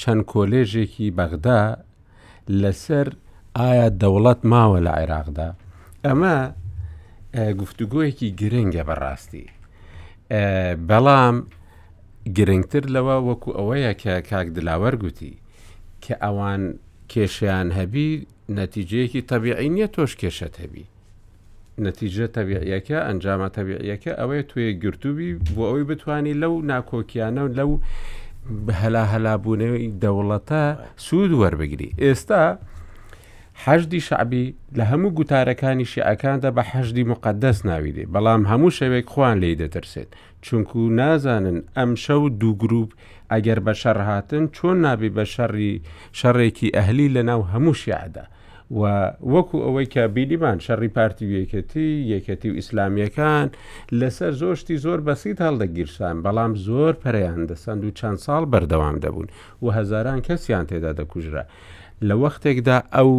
چەند کۆلێژێکی بەغدا لەسەر ئایا دەوڵەت ماوە لە عێراقدا ئەمە گفتوگوۆیەکی گرنگە بەڕاستی بەڵام گرنگتر لەوە وەکو ئەوەیە کە کاک دلاوەر گوتی کە ئەوان کێشیان هەبی نەتیجەیەکی تەبیعی نییە تۆش کێشەت هەبی نەتیجە تەبیعیەکە ئەنجامە تەبیعیەکە ئەوەیە توێ گرتووبی بۆ ئەوەی بتانی لەو ناکۆکیانە و لەو هەلا هەلابوونەوەی دەوڵەتە سوود وەربگری ئێستا حەشدی شعبی لە هەموو گوتارەکانی شیعەکاندا بە حەشدی مقدەس ناوی دێ بەڵام هەموو شەوێک خوان لی دەترسێت چونکو نازانن ئەمشەو دوو گروپ ئەگەر بە شەڕ هاتن چۆن نابێ بە شەڕی شەڕێکی ئەهلی لە ناو هەموو شیعدا و وەکو ئەوەی کە بینیمان شەڕی پارتی و یەکەتی یەکەتی و ئیسلامیەکان لەسەر زۆشتی زۆر بەسیت هەڵدەگیرسان بەڵام زۆر پەریان دەسەند و چەند ساڵ بەردەوام دەبوون و هەزاران کەسیان تێدا دەکوژرا لە وەختێکدا ئەو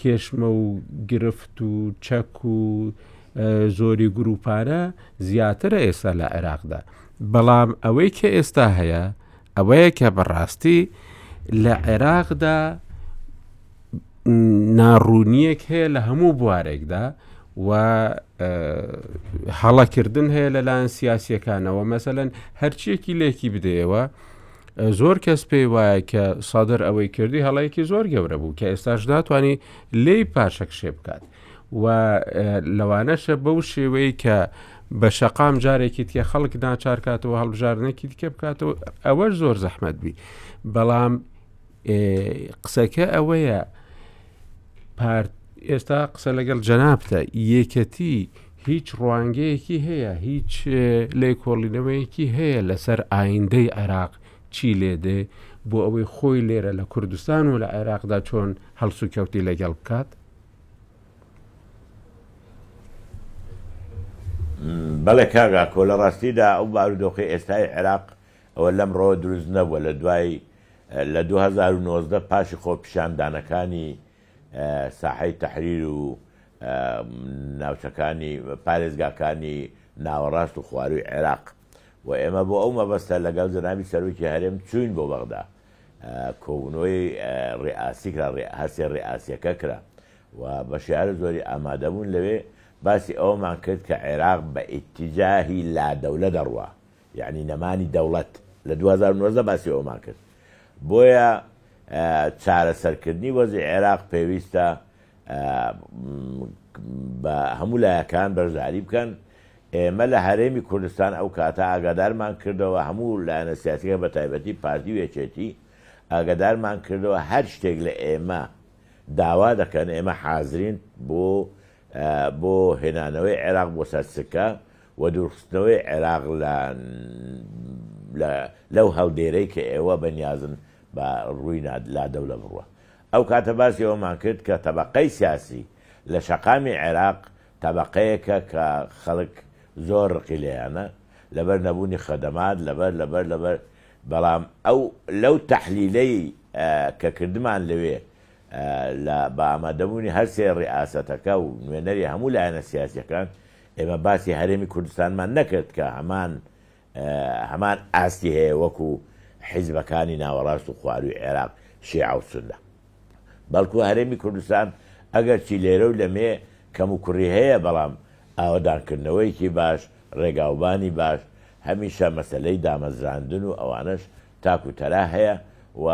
کێشمە و گرفت و چەک و زۆری گرووپانە زیاترە ئێستا لە عێراقدا بەڵام ئەوەی کە ئێستا هەیە ئەوەیە کە بەڕاستی لە عێراقدا ناڕوونیەک هەیە لە هەموو بوارێکدا و هەڵەکردن هەیە لەلایەن سیاسیەکانەوە مەسەن هەرچیەکی لێکی بدەیەوە زۆر کەس پێی وایە کە سادر ئەوەی کردی هەڵەیەکی زۆر گەورە بوو کە ئێستاش ناتوانانی لی پاشەکشێ بکات و لەوانەشە بەو شێوەیە کە بە شەقام جارێکی تکە خەڵک ناچارکاتەوە هەڵبژاردنێکی دیکە بکاتەوە ئەوە زۆر زەحمەت بی بەڵام قسەکە ئەوەیە پارت ئێستا قسە لەگەڵ جەنابتە یەکەتی هیچ ڕوانگەیەکی هەیە هیچ لێکۆڵینەوەیەکی هەیە لەسەر ئایندەی عێراق چی لێدێ بۆ ئەوەی خۆی لێرە لە کوردستان و لە عێراقدا چۆن هەڵسوکەوتی لەگەڵ بکات بەڵێ کاک ئاکۆ لە ڕاستیدا ئەو بارودۆخی ئێستای عێراق ئەوە لەمڕۆوە دروست نەبووە لە دوای لە 2019 پاشی خۆپیشاندانەکانی ساحەی تەحریر و ناوچەکانی پارێزگاکانی ناوەڕاست و خواروی عێراق و ئێمە بۆ ئەو مەبەستە لەگەڵ جەنابی سەرۆکی هەرێم چوین بۆ بەغدا کۆبوونەوەی ڕێئاسی کرا، هەرسێ ڕێئاسییەکە کرا و بە شێعر زۆری ئامادەبوون، لەوێ باسی ئەوەمان کرد کە عێراق بە ئیتیجاهی لادەولە دەڕوا، یەعنی نەمانی دەوڵەت، لە دوو هەزار و نۆزدە باسی ئەوەمان کرد، بۆیە چارەسەرکردنی وەزعی عێراق پێویستە، با هەموو لایەکان بەشداری بکەن، ئێمە لە هەرێمی کوردستان ئەو کاتە ئاگادارمان کردەوە، هەموو لایەنە سیاسیەکان بە تایبەتی پارتی و یەکێتی ئاگادارمان کردەوە، هەر شتێک لە ئێمە داوا دەکەن ئێمە حازرین بۆ بۆ هێنانەوەی عێراق بۆ سەر سکە و دوورخستنەوەی عێراق لە لەو هەڵدێرەی کە ئێوە بەنیازن بە ڕووی لادەولە بڕوا ئەو کاتە باسی ئەوەمان کرد کە تەبەقەی سیاسی لە شەقامی عێراق تەبەقەیەکە کە خەڵک زۆر ڕقی لێیانە لەبەر نەبوونی خەدەمات لەبەر لەبەر لەبەر بەڵام ئەو لەو تەحلیلەی کە کردمان لەوێ لە بە ئامادەبوونی هەر سێ ڕیئاسەتەکە و نوێنەری هەموو لایەنە سیاسیەکان ئێمە باسی هەرێمی کوردستانمان نەکرد کە هەمان هەمان ئاستی هەیە وەکو حیزبەکانی ناوەڕاست و خوارووی عێراق، شێعە و سوننە. بەڵکو هەرێمی کوردستان ئەگەرچی لێرە و لەمێ کەموکوڕی هەیە بەڵام ئاوەدانکردنەوەیەکی باش، ڕێگاوبانی باش، هەمیشە مەسەلەی دامەزراندن و ئەوانەش تاک و تەرا هەیە و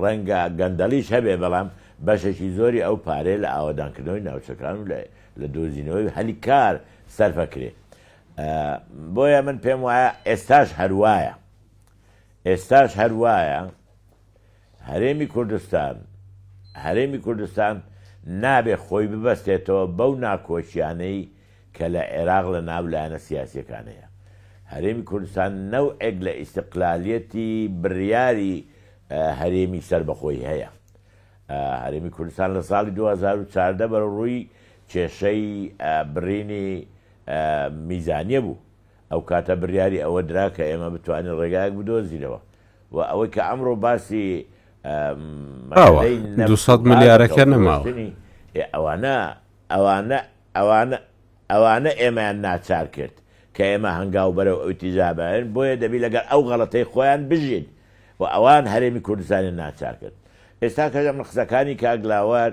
ڕەنگە گەندەڵیش هەبێ بەڵام بەشێکی زۆری ئەو پارەیە لە ئاوەدانکردنەوەی ناوچەکان و لە دۆزینەوەی هەلی کار سەرفەکرێ. بۆیە من پێم وایە ئێستاش هەروایە ئێستاش هەروایە هەرێمی کوردستان هەرێمی کوردستان نابێ خۆی ببەستێتەوە بەو ناکۆچیانەی کە لە عێراق لە ناو لایەنە سیاسەکانەیە هەرێمی کوردستان نەوئێک لە ئیسقلالیەتی بڕیاری هەرێمی سربەخۆی هەیە هەرێمی کوردستان لە ساڵی 2014 بەرە ڕووی کێشەی بڕینی میزانیە بوو، ئەوکاتە بریاری ئەوە درا کە ئێمە بتوانین ڕێگایەک بدۆزینەوە و ئەوەی کە ئەمڕۆ باسی ئاوە مەسەلەی دوو نەفت و سەد غاز و ملیارەکە نەماوە. هەڵفرۆشتنی ئێ ئەوانە ئەوانە ئەوانە ئەوانە ئێمەیان ناچار کرد کە ئێمە هەنگاو بەرەو ئیوتیزا بەرین بۆیە دەبی لەگەڵ ئەو غەڵەتەی خۆیان بژین و ئەوان هەرێمی کوردستانیان ناچار کرد ئێستا کە من قسەکانی کاک لاوەر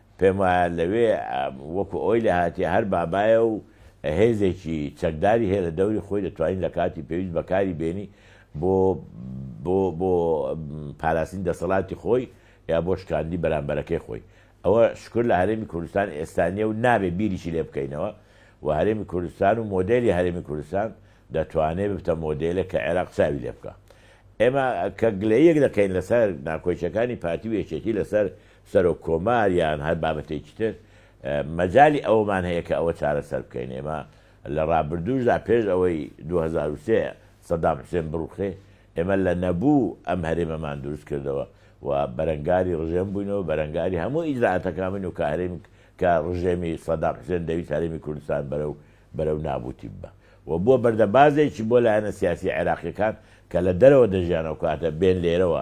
پێم وایە لەوێ وەکو ئەوەی لێ هاتیە هەر بابایە و هێزێکی چەکداری هەیە لە دەوری خۆی دەتوانی لە کاتی پێویست بەکاری بێنی بۆ بۆ بۆ پاراستنی دەسەڵاتی خۆی یا بۆ شکاندی بەرامبەرەکەی خۆی ئەوە شکر لە هەرێمی کوردستان ئێستانیە و نابێ بیریشی لێ بکەینەوە و هەرێمی کوردستان و مۆدێلی هەرێمی کوردستان دەتوانێت ببتە مۆدێلە کە عێراق چاوی لێ بکە ئێمە کە گلەیەک دەکەین لەسەر ناکۆچەکانی پارتی و یەکێتی لەسەر سەرۆک کۆمار یان هەر بابەتێکی تر، مەجالی ئەوەمان هەیە کە ئەوە چارەسەر بکەین. ئێمە لە ڕابردووشدا پێش ئەوەی دوو هەزار و سێ سەدام حوسێن بڕوخێ، ئێمە لە نەبوو ئەم هەرێمەمان دروست کردەوە و بەرەنگاری ڕژێم بووینەوە، بەرەنگاری هەموو ئیجرائاتەکان بووین و کە هەرێم کە ڕژێمی سەدام حوسێن دەویست هەرێمی کوردستان بەرەو بەرەو نابووتی ببا و بووە بەردەبازێکی بۆ لایەنە سیاسییە عێراقییەکان کە لە دەرەوە دەژیان ئەوکاتە بێن لێرەوە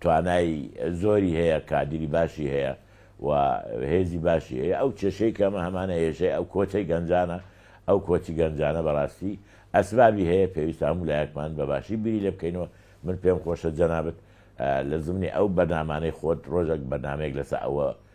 توانای زۆری هەیە، کادیری باشی هەیە و هێزی باشی هەیە، ئەو کێشەی کە ئەمە هەمانە هێشەی ئەو کۆچەی گەنجانە، ئەو کۆچی گەنجانە بەڕاستی ئەسبابی هەیە، پێویستە هەموو لایەکمان بە باشی بیری لێ بکەینەوە، من پێم خۆشە جەنابت لە زمنی ئەو بەرنامانەی خۆت ڕۆژەک بەرنامەیەک لەسە ئەوە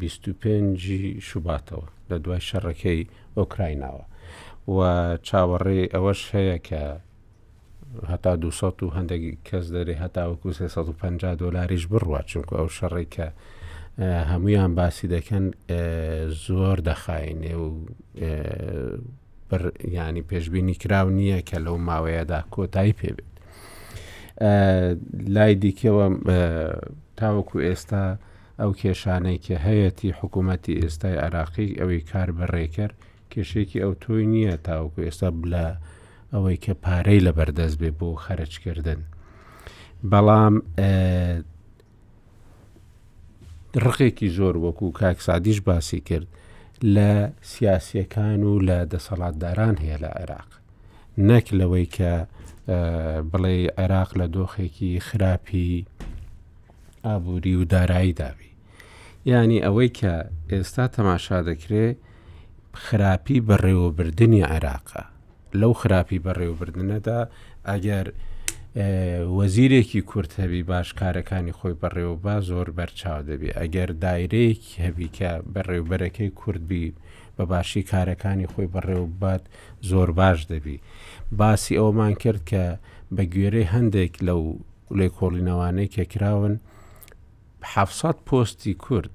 بیست و پێنج ی شوباتەوە لە دوای شەڕەکەی ئۆکرایناوە و چاوەڕێی ئەوەش هەیە کە هەتا دو سەد و هەندێک کەس دەرێ هەتاوەکو سێ سەد و پەنجا دۆلاریش بڕوات چونکە ئەو شەڕی کە هەمویان باسی دەکەن زۆر دەخاینێ و ینی پێشببینی کراو نییە کە لەو ماوەیەدا کۆتایی پێبێت لای دیکەوە تاوەکو ئێستا ئەو کێشانەی کە هەیەتی حکوومەتی ئێستای عێراقی ئەوی کار بە ڕێکەر کێشێکی ئەو تۆی نییە تاوەکو ئێستا بلە ئەوەی کە پارەی لە بەردەست بێ بۆ خەرجکردن بەڵام ڕقێکی زۆر وەکو کاکسادیش باسی کرد لە سیاسیەکان و لە دەسەڵاتداران هەیە لە عێراق نەک لەوەی کە بڵێ عێراق لە دۆخێکی خراپی ئابوری و دارایی دابی یانی ئەوەی کە ئێستا تەماشا دەکرێ خراپی بەڕێوەبردنی عێراقە لەو خراپی بەڕێوەبردنەدا ئەگەر وەزیرێکی کورت هەبی باش کارەکانی خۆی بەڕێوە با زۆر بەرچاو دەبی ئەگەر دایرەیەکی هەبی کە بەڕێوبەرەکەی کوردبی بە باشی کارەکانی خۆی بەڕێوە بات زۆر باش دەبی. باسی ئەوەمان کرد کە بە گوێرەی هەندێک لەو لێکۆڵینەوانەی کە کراون حەفسەد پۆستی کورد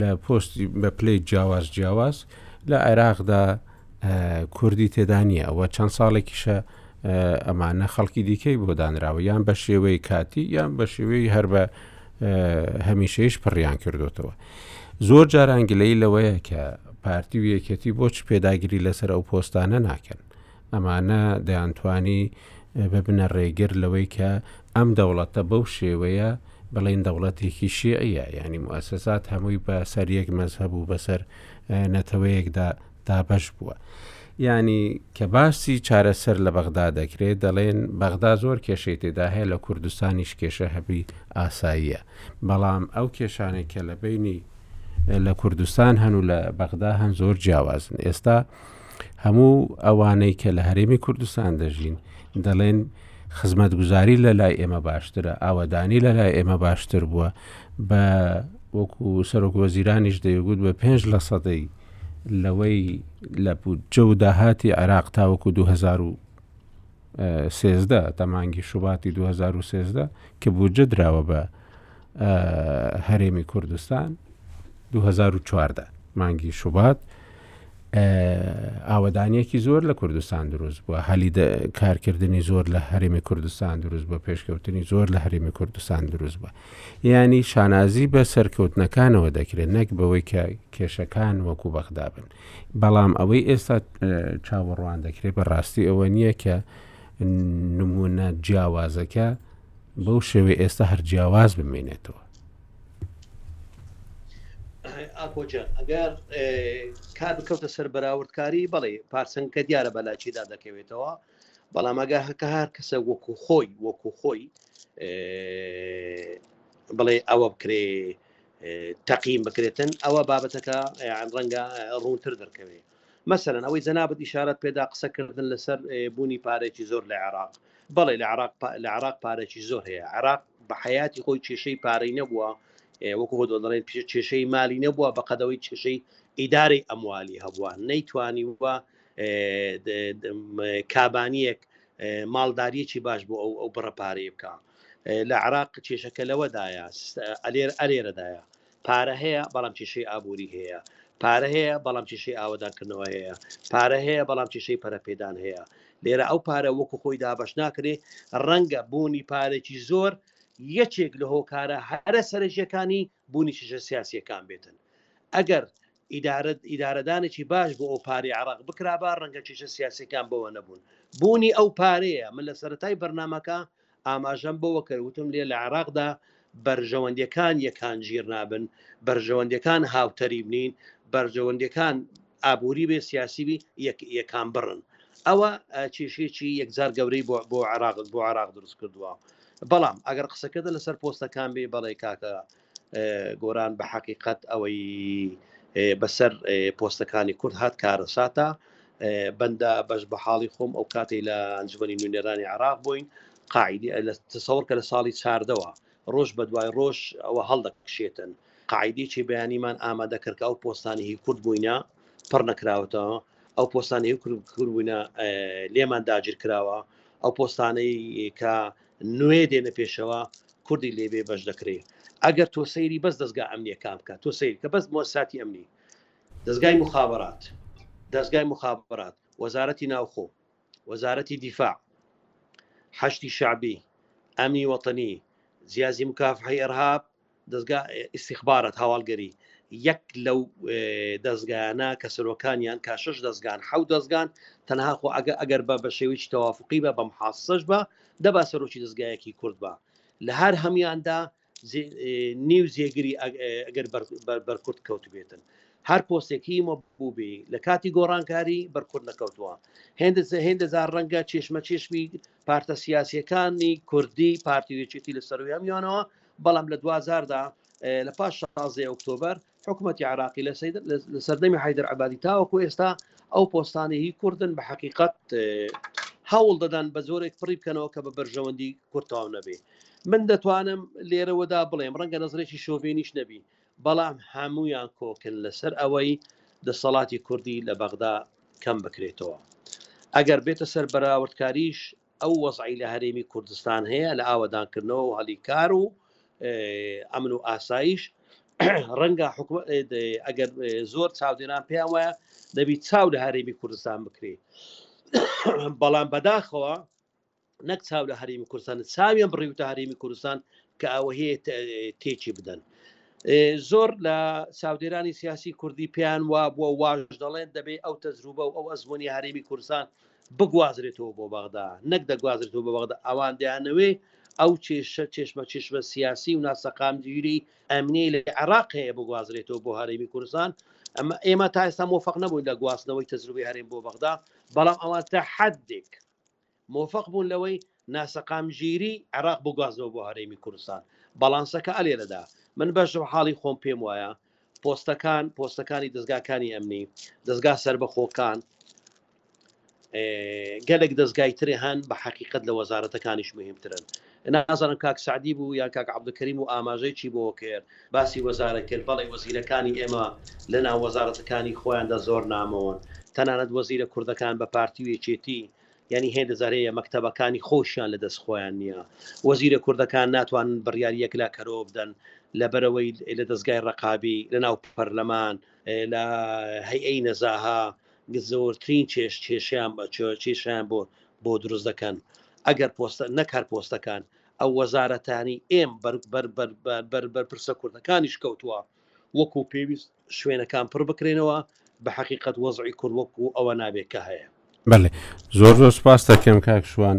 لە پۆستی بە پلی جیاواز جیاواز لە عێراقدا کوردی تێدا نییە ئەوە چەند ساڵێکیشە ئەمانە خەڵکی دیکەی بۆ دانراوە یان بە شێوەی کاتی یان بە شێوەی هەر بە هەمیشەیش پڕیان کردوتەوە زۆر جاران گلەیی لەوەیە کە پارتی و یەکێتی بۆچ پێداگری لەسەر ئەو پۆستانە ناکەن ئەمانە دەیانتوانی ببنە ڕێگر لەوەی کە ئەم دەوڵەتە بەو شێوەیە بڵین دەوڵەتێکی شیعە ینی موسسات هەمووی بەسەر یەک مەزهب و بەسەر نەتەوەیەکدا دابەش بووە. یانی کە باسی چارەسەر لە بەغدا دەکرێت دەڵێن بەغدا زۆر کێشەی تێدا هەیە لە کوردستانیش کێشە هەبی ئاساییە بەڵام ئەو کێشانەی کە لە بینی لە کوردستان هەن و لە بەغدا هەن زۆر جیاوازن ئێستا هەموو ئەوانەی کە لە هەرێمی کوردستان دەژین دەڵێن خزمەت گوزاری لە لای ئێمە باشترە ئاوەدانی لە لای ئێمە باشتر بووە بە وەکو سەرۆک وەزیرانیش دەیگوت بە پێنج لە سەدەی لەوەی لە بودجە و داهاتی عێراق تاوەکو دوو هەزار و سێزدە تا مانگی شوباتی دوو هەزار و سێزدە کە بودجە دراوە بە هەرێمی کوردستان دوو هەزار و چواردە مانگی شوبات ئاوەدانیەکی زۆر لە کوردستان دروست بووە هەلی کارکردنی زۆر لە هەرێمی کوردستان دروست بە پێشکەوتنی زۆر لە هەرێمی کوردستان دروست بە یانی شانازی بە سەرکەوتنەکانەوە دەکرێت نەک بەوەی کە کێشەکان وەکو بەغدا بن بەڵام ئەوەی ئێستا چاوەڕوان دەکرێت بە ڕاستی ئەوە نییە کە نمونە جیاوازەکە بەو شێوەی ئێستا هەر جیاواز بمێنێتەوە ئاپۆجان ئەگەر کار بکەوتە سەر بەراوردکاری بەڵێ پارسەنکە دیارە بەلاچیدا دەکەوێتەوە بەڵام ئەگە هەکە هەر کەسە وەکو خۆی وەکو خۆی بڵێ ئەوە بکرێ تەقیم بکرێتن ئەوە بابەتەکە یان ڕەنگە ڕوونتر دەرکەوێ مەسەرەن ئەوەی جەنابەت ئشارەت پێدا قسەکردن لەسەر بوونی پارێکی زۆر لە عێراق بەڵێ لە عراق لە عراق پارێکی زۆر هەیە عراق بە حیاتی خۆی کێشەی پارەی نەبووە وەکو هۆ دەڵێن کێشەی مالی نەبووە بە قەدەوەی کێشەی ئیدارەی ئەموالی هەبووە نەیتوانی وە کابانیەک ماڵداریەکی باش بۆ ئەو ئەو بڕە پارەیە بکە لە عراق کێشەکە لەوەدایە ئەلێر ئەرێرەدایە پارە هەیە بەڵام کێشەی ئابووری هەیە پارە هەیە بەڵام کێشەی ئاوادانکردنەوە هەیە پارە هەیە بەڵام کێشەی پەرەپێدان هەیە لێرە ئەو پارە وەکو خۆی دابش ناکرێ ڕەنگە بوونی پارێکی زۆر یەکێک لە هۆکارە هەرە سەرەکیەکانی بوونی شیشە سیاسیەکان بێتن ئەگەر ئیدارەت ئیدارەدانێکی باش بۆ ئەو پارەی عراق بکرابا ڕەنگە کێشە سیاسەکان بەوە نەبوون بوونی ئەو پارەیە من لە سەتای بەرنمەکە ئاماژەم بەوە کەوتم لێ لە عراقدا بەرژەوەندەکان یەکان ژیر نابن بەرژەوەندەکان هاوتەریب نین بەرژەوەندەکان ئابووری بێ سیاسی بی یەکان بڕن ئەوە کێشێکی یەکجار گەورەی بۆ بۆ عراقت بۆ عراق دروست کردووە بەڵام ئەگەر قسەکردە لەسەر پۆستەکان بێ بەڵێ کاکە گۆران بە حەقیقەت ئەوەی بەسەر پۆستەکانی کورد هات کارەساتە بەندە بەش بە حاڵی خۆم ئەو کاتی لە ئەنجومی نوێنەرانی عراق بووین قاعدی لە تەسەور کە لە ساڵی چاردەوە ڕۆژ بە دوای ڕۆژ ئەوە هەڵدەکشێتن قاعدێکی بەیانیمان ئامادە کردکە ئەو پۆستانی هی کورد بووینە پڕ نەکراوەتەوە ئەو پۆستانی کورد بووینە لێمان داگیر کراوە ئەو پۆستانەی کە نوێ دێنە پێشەوە کوردی لێ بێ بەش دەکرێ ئەگەر تۆ سەیری بەس دەستگا ئەمنیە کان بکە تۆ سیر کە بەس مۆساتی ئەمنی دەستگای مخابرات دەستگای مخابرات وەزارەتی ناوخۆ وەزارەتی دیفاع حەشتی شعبی ئەمنی وەتەنی زیازی مکافحی ئەرهاب دەزگا ئیستیخبارات هاواڵگەری یەک لەو دەزگایانە کە سەرۆکانیان کا شش دەزگان حەو دەزگان تەنها خۆ ئەگە ئەگەر بە بە شێویی تەوافقی بە بەم حاسەش بە دەبا سەرۆکی دەزگایەکی کورد بە لە هەر هەمویاندا نیو جێگری ئەگەر بەرکورد کەوت بێتن هەر پۆستێکی مە بووبی لە کاتی گۆڕانکاری بەرکورد نەکەوتووە هێندە هێندە زار ڕەنگە چێشمە چێشمی پارتە سیاسیەکانی کوردی پارتی وێچێتی لە سەروی هەمیانەوە بەڵام لە دوزاردا لە پاش شازێ ئۆکتۆبەر حکوومەتتی عراقی لە لە سەردەمی حیدر عبادی تاوەکو ئێستا ئەو پۆستانی هی کوردن بە حقیقت هەوڵ دەدەن بە زۆرێک پڕی بکەنەوە کە بە بەرژەوەندی کورتاو نەبێ من دەتوانم لێرەوەدا بڵێم ڕەنگە نەزرێکی شۆڤێنیش نەبی بەڵام هەموویان کۆکن لەسەر ئەوەی دەسەڵاتی کوردی لە بەغدا کەم بکرێتەوە. ئەگەر بێتە سەر بەراوردکاریش ئەو وەزعەی لە هەرێمی کوردستان هەیە لە ئاوەدانکردنەوە و هەلی کار و ئەمن و ئاسایش ڕەنگە ئەگەر زۆر چاودێران پێیان وایە دەبی چاو لە هەرێمی کوردستان بکرێت بەڵام بەداخەوە نەک چاو لە هەرمی کوردستان چاویان بڕیوتە هەرمی کوردستان کە ئەوە هەیە تێکی بدەن زۆر لە چاودێرانی سیاسی کوردی پێیان وا بووە واش دەڵێن دەبێ ئەو تەزروبە و ئەو ئەزمموی هەرێمی کوردستان بگوازرێتەوە بۆ بەغدا نەک دەگوازرێتەوە بە بەغدا ئەوان دەیانەوەی ئەو چێشە چێشمە چێشمە سیاسی و ناسەقامگیری ئەمنی لە عێراق هەیە بگوازرێتەوە بۆ هەرێمی کوردستان ئەمە ئێمە تا ئێستا مۆفق نەبووین لە گواستنەوەی تەزروبی هەرێم بۆ بەغدا بەڵام ئەوان تا حدێک مۆفەق بوون لەوەی ناسەقامگیری عێراق بگوازنەوە بۆ هەرێمی کوردستان بەڵانسەکە ئەلێرەدا من بەش حاڵی خۆم پێم وایە پۆستەکان پۆستەکانی دەستگاکانی ئەمنی دەستگا سربەخۆکان گەلێک دەستگای ترێ هەن بە حقیقت لە وەزارەتەکانیش مهمترن نازانم کاک سەعدی بوو یان کاک عەبدولکەریم و ئاماژەی چی بۆوە کرد؟ باسی وەزارەت کرد، بەڵێ وەزیرەکانی ئێمە لە ناو وەزارەتەکانی خۆیاندا زۆر نامۆن، تەنانەت وەزیرە کوردەکان بە پارتی و یەکێتی یانی هێندە جار هەیە مەکتەبەکانی خۆشیان لە دەست خۆیان نییە، وەزیرە کوردەکان ناتوانن بڕیاری یەکلاکەرەوە بدەن لە بەرەوەی لە دەزگای ڕەقابی، لە ناو پەرلەمان، لە هەیئەی نەزاهە، زۆرترین کێش کێشیان بە کێشیان بۆ بۆ دروست دەکەن ئەگەر پۆستە نەک هەر پۆستەکان ئەو وەزارەتانی ئێم بەرپرسە کوردەکانیش کەوتووە وەکو پێویست شوێنەکان پڕ بکرێنەوە بە حقیقت وەزعی کورد وەکو ئەوە نابێت کە هەیە بەێ زۆر زۆر سپاس دەکەم کاکشوان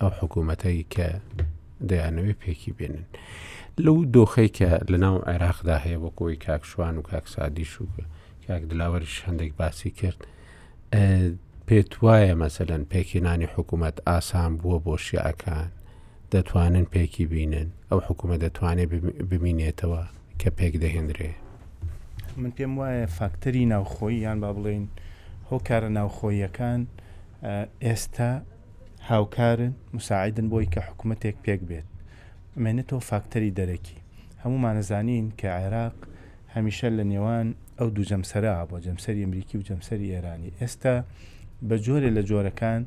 ئەو حکوومەتەی کە دەیانەوێ پێکی بێنن لەو دۆخەی کە لە ناو عێراقدا هەیە بۆ کۆی کاکشوان و کاکسادیش و کاک دلاوەرش هەندێک باسی کرد پێت وایە مەسەەن پێکینانی حکوومەت ئاسان بووە بۆ شیعەکان دەتوانن پێکی بینن ئەو حکوومە دەتوانێت بمینێتەوە کە پێک دەهێنرێ من پێم وایە فاکتەری ناوخۆی یان با بڵێین هۆکارە ناوخۆیەکان ئێستا هاوکارن مساعدن بۆی کە حکومەتێک پێک بێت ئەمێنێتەوە فاکتەری دەرەکی هەموومان ئەزانین کە عێراق هەمیشە لە نێوان ئەو دوو جەمسەرە بۆ جەمسەری ئەمریکی و جەمسەری ئێرانی ئێستا بە جۆرێ لە جۆرەکان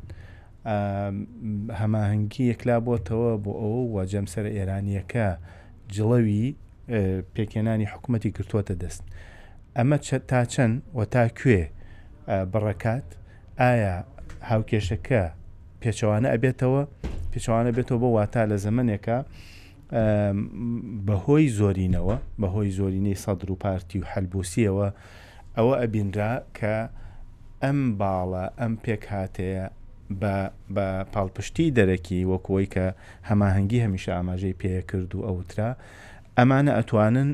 هەماهەنگی یەکلا بۆتەوە بۆ ئەوە و جەمسەرە ئێرانیەکە جڵەوی پێکێنانی حکوومەتی گرتووەتە دەست ئەمە تا چەند و تا کوێ بڕکات ئایا هاوکێشەکە پێچەوانە ئەبێتەوە پێچوانە بێتەوە بۆ واتا لە زەمنێکە بەهۆی زۆرینەوە بەهۆی زۆرینەی سەدر و پارتی و حەلبوسیەوە ئەوە ئەبینرا کە ئەم باڵە ئەم پێک هاتەیە بە پاڵپشتی دەرەکی وەکۆی کە هەماهەنگگی هەمیشە ئاماژەی پێ کرد و ئەوترا ئەمانە ئەتوانن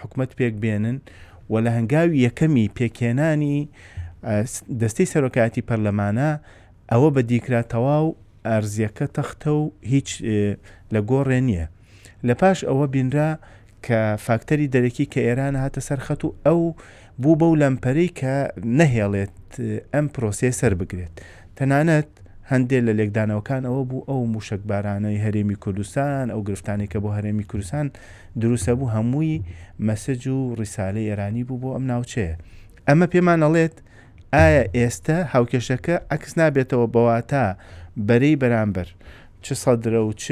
حکومەت پێک بێنن و لە هەنگاوی یەکەمی پێکهێنانی دەستەی سەرۆکایەتی پەرلەمانە ئەوە بە دیکرا تەواو ئارزیەکە تەختە و هیچ لە گۆڕێ نییە لە پاش ئەوە بینرا کە فاکتەری دەرەکی کە ئێران هاتە سەرخەت و ئەو بوو بەو لەمپەرەی کە نەهێڵێت ئەم پرۆسەیە سەربگرێت. تەنانەت هەندێک لە لێکدانەوەکان ئەوە بوو ئەو موشەکبارانەی هەرێمی کوردستان ئەو گرفتانی کە بۆ هەرێمی کوردستان دروستە بوو هەمووی مەسج و ڕیسالەی ئێرانی بوو بۆ ئەم ناوچەیە ئەمە پێمان ئەڵێت ئایا ئێستا هاوکێشەکە عکس نابێتەوە بەواتە بەرەی بەرامبەر چ سەدرە و چ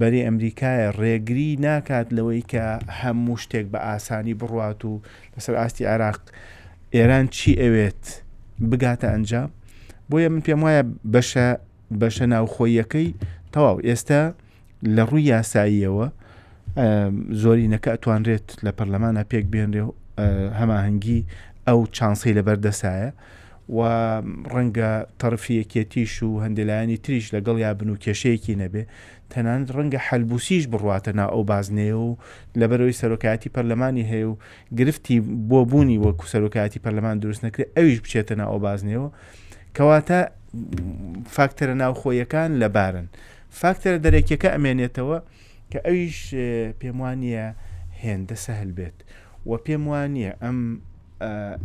بەری ئەمریکایە ڕێگری ناکات لەوەی کە هەموو شتێک بە ئاسانی بڕوات و لەسەر ئاستی عێراق ئێران چی ئەوێت بگاتە ئەنجام بۆیە من پێم وایە بەشە بەشە ناوخۆیەکەی تەواو ئێستا لە ڕووی یاساییەوە زۆرینەکە ئەتوانرێت لە پەرلەمانە پێک بێنرێ هەماهەنگی ئەو چانسی لەبەردەسایە و ڕەنگە تەرفی یەکێتیش و هەندێ لایەنی تریش لەگەڵیا بن و کێشەیەکی نەبێ، تەنانەت ڕەنگە حەلبوسیش بڕواتە ناو ئەو بازنەیە و لەبەرئەوەی سەرۆکایەتی پەرلەمانی هەیە و گرفتی بۆ بوونی وەک سەرۆکایەتی پەرلەمان دروست نەکرێ ئەویش بچێتە ناو ئەو بازنەیەوە کەواتە فاکتەرە ناوخۆیەکان لەبارن فاکتەرە دەرەکیەکە ئەمێنێتەوە کە ئەویش پێم وانە هێندە سەهل بێت و پێم وانە ئەم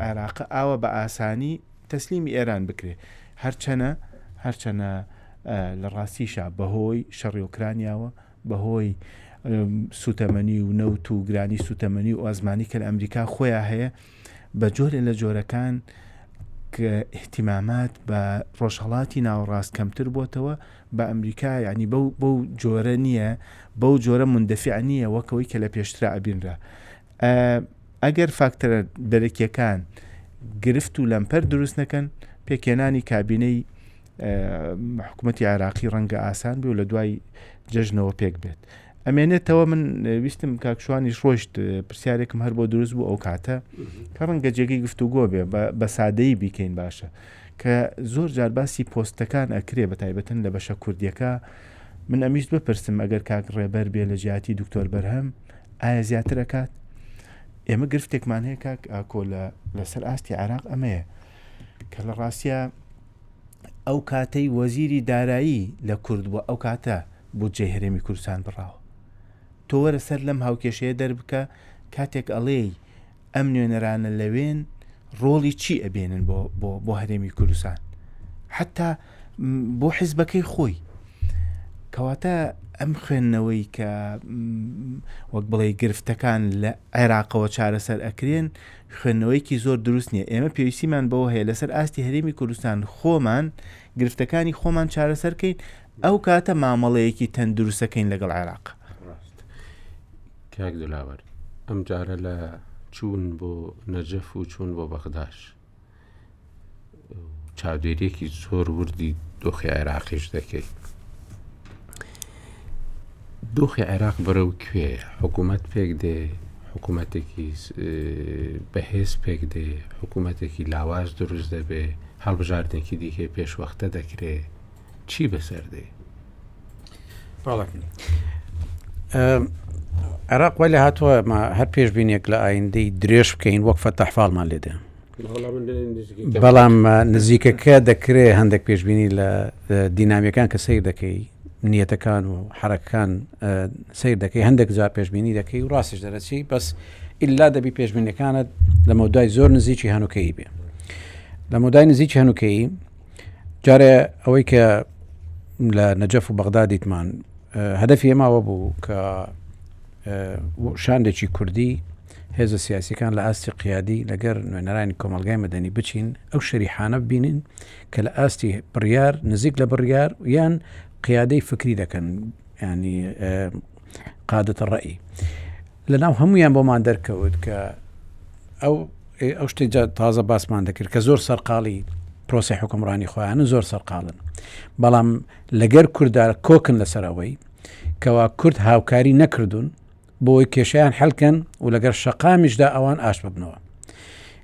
عێراق ئاوا بە ئاسانی تەسلیمی ئێران بکرێ هەرچەنە هەرچەنە لە ڕاستیشا بەهۆی شەڕی ئۆکرانیاوە بەهۆی سوتەمەنی و نەوت و گرانی سوتەمەنی و ئازمانی کە لە ئەمریکا خۆیان هەیە بە جۆرە لە جۆرەکان کە احتیمامات بە ڕۆژهڵاتی ناوەڕاست کەمتر بۆتەوە بە ئەمریکا ینی بەو بەو جۆرە نییە بەو جۆرە مندەفیع نییە وەکەوەی کە لە پێشترا ئەبینرا ئەگەر فاکتەرە دەرەکیەکان گرفت و لەمپەر دروست نەکەن پێکێنانی کابینەی حکوومەتتی عراقی ڕەنگە ئاسان بێ و لە دوای جەژنەوە پێک بێت ئەمێنێتەوە من ویستم کاکشوانی ڕۆشت پرسیارێکم هەر بۆ دروست بوو ئەو کاتە کە ڕەنگە جێگەی گفتوگۆ بێ بە سادەی بیکەین باشە کە زۆر جار باسی پۆستەکان ئەکرێ بە تایبەتن لە بەشە کوردیەکە من ئەمیش بپرسم ئەگەر کاک ڕێبەر بێ لە جیاتی دکتۆر بەرهەم ئایا زیاتر ئەکات ئێمە گرفتێکمان هەیە کاک ئاکۆ لە لەسەر ئاستی عراق ئەمەیە کە لە ڕاستە ئەو کاتەی وەزیری دارایی لە کورد بووە ئەو کاتە بۆ جێ هەرێمی کوردستان بڕاوە تۆوەرە سەر لەم هاوکێشەیە دەربکە کاتێک ئەڵێی ئەم نوێنەرانە لەوێن ڕۆڵی چی ئەبێنن بۆ بۆ بۆ هەرێمی کوردستان حتا بۆ حیزبەکەی خۆی کەواتە ئەم خوێندنەوەی کە وەک بڵێ گرفتەکان لە عێراقەوە چارەسەر ئەکرێن خوێندنەوەیکی زۆر دروست نیە ئێمە پێویستیمان بەوە هەیە لەسەر ئاستی هەرێمی کوردستان خۆمان گرفتەکانی خۆمان چارەسەرکەین ئەو کاتە مامەڵەیەکی تەندروستەکەین لەگەڵ عێراق کاک دلاوەر ئەم جارە لە چوون بۆ نەجەف و چوون بۆ بەغداش چاودێریەکی زۆر وردی دۆخی عێراقیش دەکەیت دۆخی عێراق بەرەو کوێ حکوومەت پێک دێ حکوومەتێکی بەهێز پێک دێ حکوومەتێکی لاواز دروست دەبێ هەڵبژاردێکی دیکەی پێشوەختە دەکرێ چی بەسەر دێ عێراق وای لە هاتووە ئەمە هەر پێشببینێک لە ئایندەی درێژ بکەین وەک فەتەحفاڵمان لێ دێن بەڵام نزیکەکە دەکرێت هەندێک پێشببینی لە دینامیەکان کە سیر دەکەی نیەتەکان و حرەکان سیر دەکەی هەندێک جار پێشببینی دەکەی و ڕاستش دەرەچی بەس ئللا دەبی پێشببینەکانت لە مەودای زۆر نزیکی هەنوکەی بێ لە مەودای نزیکی هەنوکەی جارێ ئەوەی کە لە نەجەف و بەغدا دیتمان هەدەفی ئێماوە بوو کە شاندێکی کوردی هێزە سیاسەکان لە ئاستی قیادی لەگەر نوێنەرانی کۆمەلگای مەدەنی بچین ئەو شەریحانە ببینین کە لە ئاستی بڕیار نزیک لە بڕیار یان قیادەی فکری دەکەن ینی قادەتە ڕێی لە ناو هەموویان بۆمان دەرکەوت کە ئەو ئەو شتی تازە باسمان دەکرد کە زۆر سەرقاڵی پرۆسی حکومڕانی خۆیان و زۆر سەرقاڵن بەڵام لەگەر کووردا کۆکن لەسەر ئەوەی کەوا کورد هاوکاری نەکردوون بۆی کێشیان حلکەن و لەگەر شەقامیشدا ئەوان ئاش ببنەوە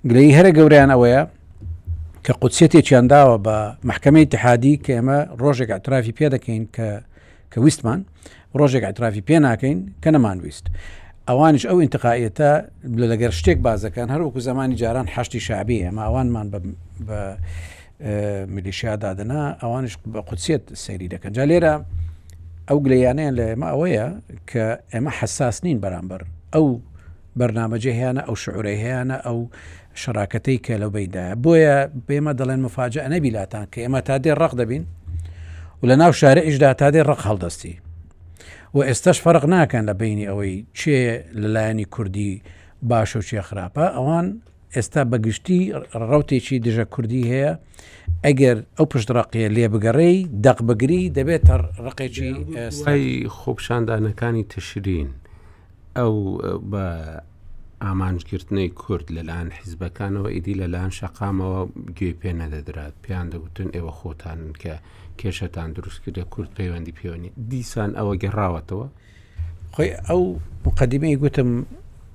گلەی هەرە گەوریان ئەوەیە کە قوچێتێکیان داوە بە محکمەی تحادی کە ئێمە ڕۆژێک ئەترافی پێ دەکەین کە کە ویستمان ڕۆژێک ئیترافی پێ ناکەین کە نەمانویست. ئەوانیش ئەو ئینتقائیەتە لەگەر شتێک باس دەکەن هەر وەکو زەمانی جاران حەشدی شەعبی ئێمە ئەوانمان بە میلیشیا دادەنا ئەوانیش بە قودسیەت سەیری دەکەن جا لێرە ئەو گلەیانیان لە ئێمە ئەوەیە کە ئێمە حساس نین بەرامبەر ئەو بەرنمەجێ هیانە ئەو شعورەی هیانە ئەو شەراکەتەی کە لەو بەیدایە بۆیە بێمە دەڵێن مفاجە نەبی لاتان کە ئێمە تا دێ ڕق دەبین و لە ناو شارە ئیشدا تا دێ ڕق هەڵدەستی و ئێستش فەرق ناکەن لە بینی ئەوەی چێ لەلایەنی کوردی باش و چێ خراپە ئەوان ئێستا بەگشتی ڕوتێکی دژە کوردی هەیە ئەگەر ئەو پشتڕقیە لێ بگەڕێی دەق بگری دەبێتە ڕقێکی خۆپشاندانەکانی تشرین ئەو بە ئامانجگرتنەی کورد لەلایەن حیزبەکانەوە ئیدی لەلایەن شەقامەوە گوێی پێ نەدەدرات پێیان دەگوتن ئێوە خۆتانن کە کێشەتان دروستکردە کورد پەیوەندی پێوەنی دیسان ئەوە گەڕاوەتەوە خۆی ئەو مقدمەی گوتم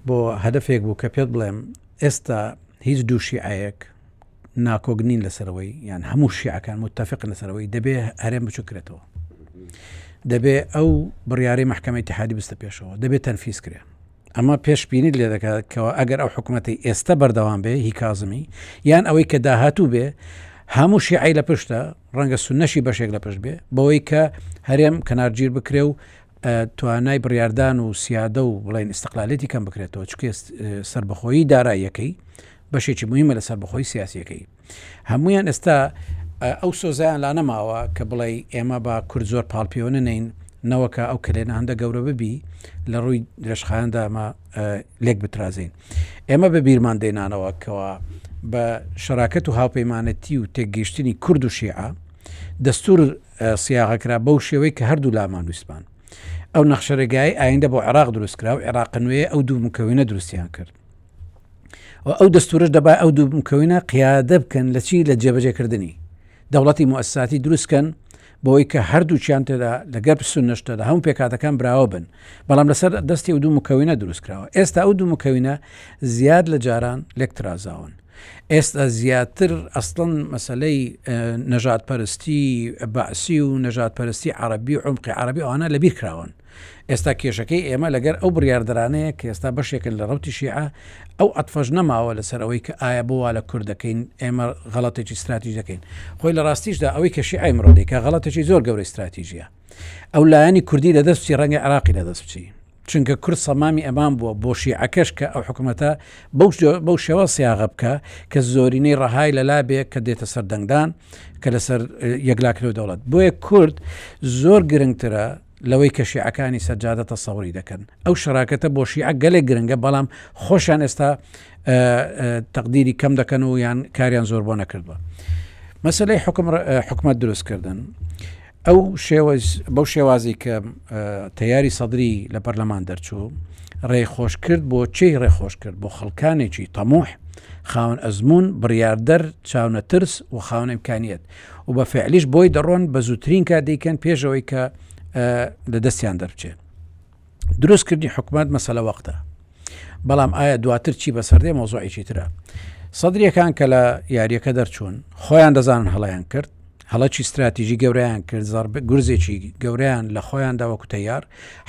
بۆ هەدفێک بوو کە پێت بڵێم ئێستا هیچ دووشیعەیەک ناکۆک نین لەسەرەوەی یان هەموو شیعەکان متتەفقن لەسەرەوەی دەبێ هەرێم بچووکرێتەوە دەبێ ئەو بڕیارەی محکمەی تحادی بستە پێشەوە دەبێت تەنفیز کرێ ئەمە پێشببینیت لێ دەکات کەەوە ئەگەر ئەو حکوومەتی ئێستا بەردەوام بێ هی کازمی یان ئەوەی کە داهاتوو بێ هەموو شیعی لە پشتە ڕەنگە سنەشی بەشێک لە پشت بێ بەوەی کە هەرێم کەنارگیر بکرێ و توانای بڕاردان و سیادە و بڵێن ئستقلالێتی کەم بکرێتەوە چکێست سربەخۆیی داراییەکەی بەشێکی موهیمە لە سەربەخۆی سیاسیەکەی هەمویان ئێستا ئەو سۆزیان لا نەماوە کە بڵێ ئێمە بە کورد زۆر پاڵپیۆنە نین نەوەکە ئەو کلێنە هەندە گەورە ببی لە ڕووی درێژخایاندا ئەمە لێک بترازین ئێمە بە بیرمان دێنانەوە کەەوە بە شراکەت و هاوپەیمانەتی و تێگەیشتنی کورد و شیعە دەستور سیاغەکرا بەو شێوەی کە هەردوو لامان ویسمان ئەو نەخشەرگای ئایندە بۆ عراق دروستکرا و عێراق نوێ ئەو دوو مکەوینە دروستیان کرد و ئەو دەستورش دەبای ئەو دوو بمکەوینە قیادە بکەن لە چی لە جێبەجێکردنی دەوڵەتی موساتی دروستکەن بۆی کە هەردووچیان تێدا لەگەر سنەشتە لە هەموو پێکاتەکان براوە بن بەڵام لەسەر دەستی و دوو مکەوینە دروستکراوە ئێستا ئەو دوو مکەوینە زیاد لە جاران لەکترازاون ئێستا زیاتر ئەسڵن مەسلەی نەژاد پەرستی بەعسی و نەژاد پەرستی عربی و عمقی عربی ئەوانە لەبیر کراون ئێستا کێشەکەی ئێمە لەگەر ئەو بڕیاردەرانەیە کە ئێستا بەشێکن لە ڕەوتی شیعە، ئەو عەتفەش نەماوە لەسەر ئەوەی کە ئایا بۆ وا لە کورد دەکەین، ئێمە غەڵەتێکی ستراتیژ دەکەین. خۆی لە ڕاستیشدا ئەوەی کە شیعە ئیمڕۆ دەیکا غەڵەتێکی زۆر گەورەی ستراتیژییە. ئەو لایەنی کوردی لەدەست بچی ڕەنگە عێراقی لەدەست بچی. چونکە کورد صەمامی ئەمان بووە بۆ شیعەکەش کە ئەو حکومەتە بەو شێوە سیاغە بکا کە زۆرینەی ڕەهای لەلا بێ کە دێتە سەر دەنگدان کە لەسەر یەکلاکرێ و دەوڵەت. بۆیە کورد زۆر گرنگترە. لەوەی کە شیعەکانی سەجادە تەسەوری دەکەن ئەو شەراکەتە بۆ شیعە گەلێک گرنگە بەڵام خۆشیان ئێستا تەقدیری کەم دەکەن و یان کاریان زۆر بۆ نەکردوە مەسلەی حکم حکومت دروستکردن ئەو شێوەز بەو شێوازی کە تیاری سەدری لە پەرلەمان دەرچوو ڕێخۆش کرد بۆ چی ڕێخۆش کرد بۆ خەڵکانێکی تەموح خاون ئەزمون بڕاردەر چاونە ترس و خاونەمکانیت و بە فعلیش بۆی دەڕۆن بە زووترین کات دەیکەن پێش ئەوەی کە لە دەستیان دەربچێ دروستکردنی حکومت مەسەلە وەختە بەڵام ئایا دواتر چی بەسەردێ مۆزۆعێکی ترە سەدرەکان کە لە یاریەکە دەرچوون خۆیان دەزانن هەڵیان کرد هەڵەکی استراتیژی گەوریان کرد زەرب گورزێکی گەوریان لە خۆیان داوەکو تەیار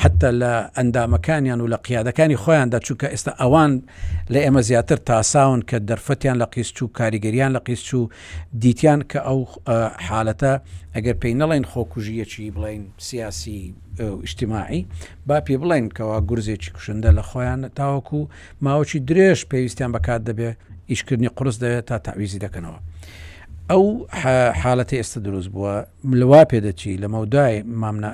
حتا لە ئەندامەکانیان و لە قیادەکانی خۆیان دەچووکە ئێستا ئەوان لە ئێمە زیاتر تاساون کە دەرفەتیان لە قیسچوو کاریگەریان لە قیسچوو دیتیان کە ئەو حالەتە ئەگەر پێی نەڵێن خۆکوژیەکی بڵین سیاسی ئیشتیماعی با پێ بڵێن کەوا گورزێکی کوشندە لە خۆیان تاوەکو ماوەکی درێژ پێویستیان بەکات دەبێت ئیشکردنی قرس دەوێت تا تعویزی دەکەنەوە ئەو حالەتی ئێستا دروست بووە لە وا پێ دەچی لە مەودای مامنا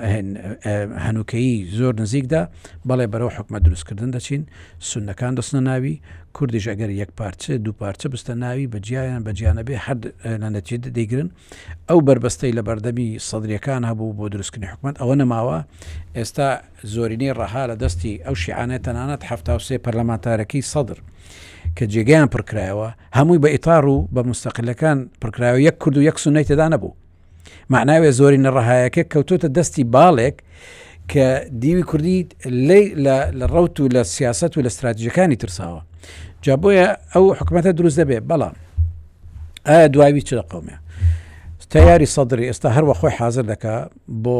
هەنوکەیی زۆر نزیکدا بەڵێ بەرەو حکومە دروستکردن دەچین سونەکان دەستنە ناوی کوردیش ئەگەر یەک پارچە دوو پارچە بستە ناوی بە جیایان بە جیانە بێ حد لە نەتیجە دەیگرن ئەو بربەستەی لە بەردەمی سەدرەکان هەبوو بۆ دروستکردنی حکومت ئەوە نەماوە ئێستا زۆرینەی ڕەها لە دەستی ئەو شیعانە تەنانەت ه سێ پەرلەمانتارەکەی سەدر کە جێگەیان پڕکرایەوە هەمووی بە ئیتاڕ و بە موستەقلەکان پڕکرایەوە یەک کورد و یەک سونەی تێدا نەبوو مەعناوێ زۆرینە ڕەهایەکە کەوتۆتە دەستی باڵێک کە دیوی کوردی لی لە ڕوت و لە سیاست و لە استراتژەکانی ترساوە جا بۆیە ئەو حکومەتە دروست دەبێت بەڵام ئایا دواوی چ لە قومە تیاری سەدرری ئێستا هەروە خۆی حاضر دەکا بۆ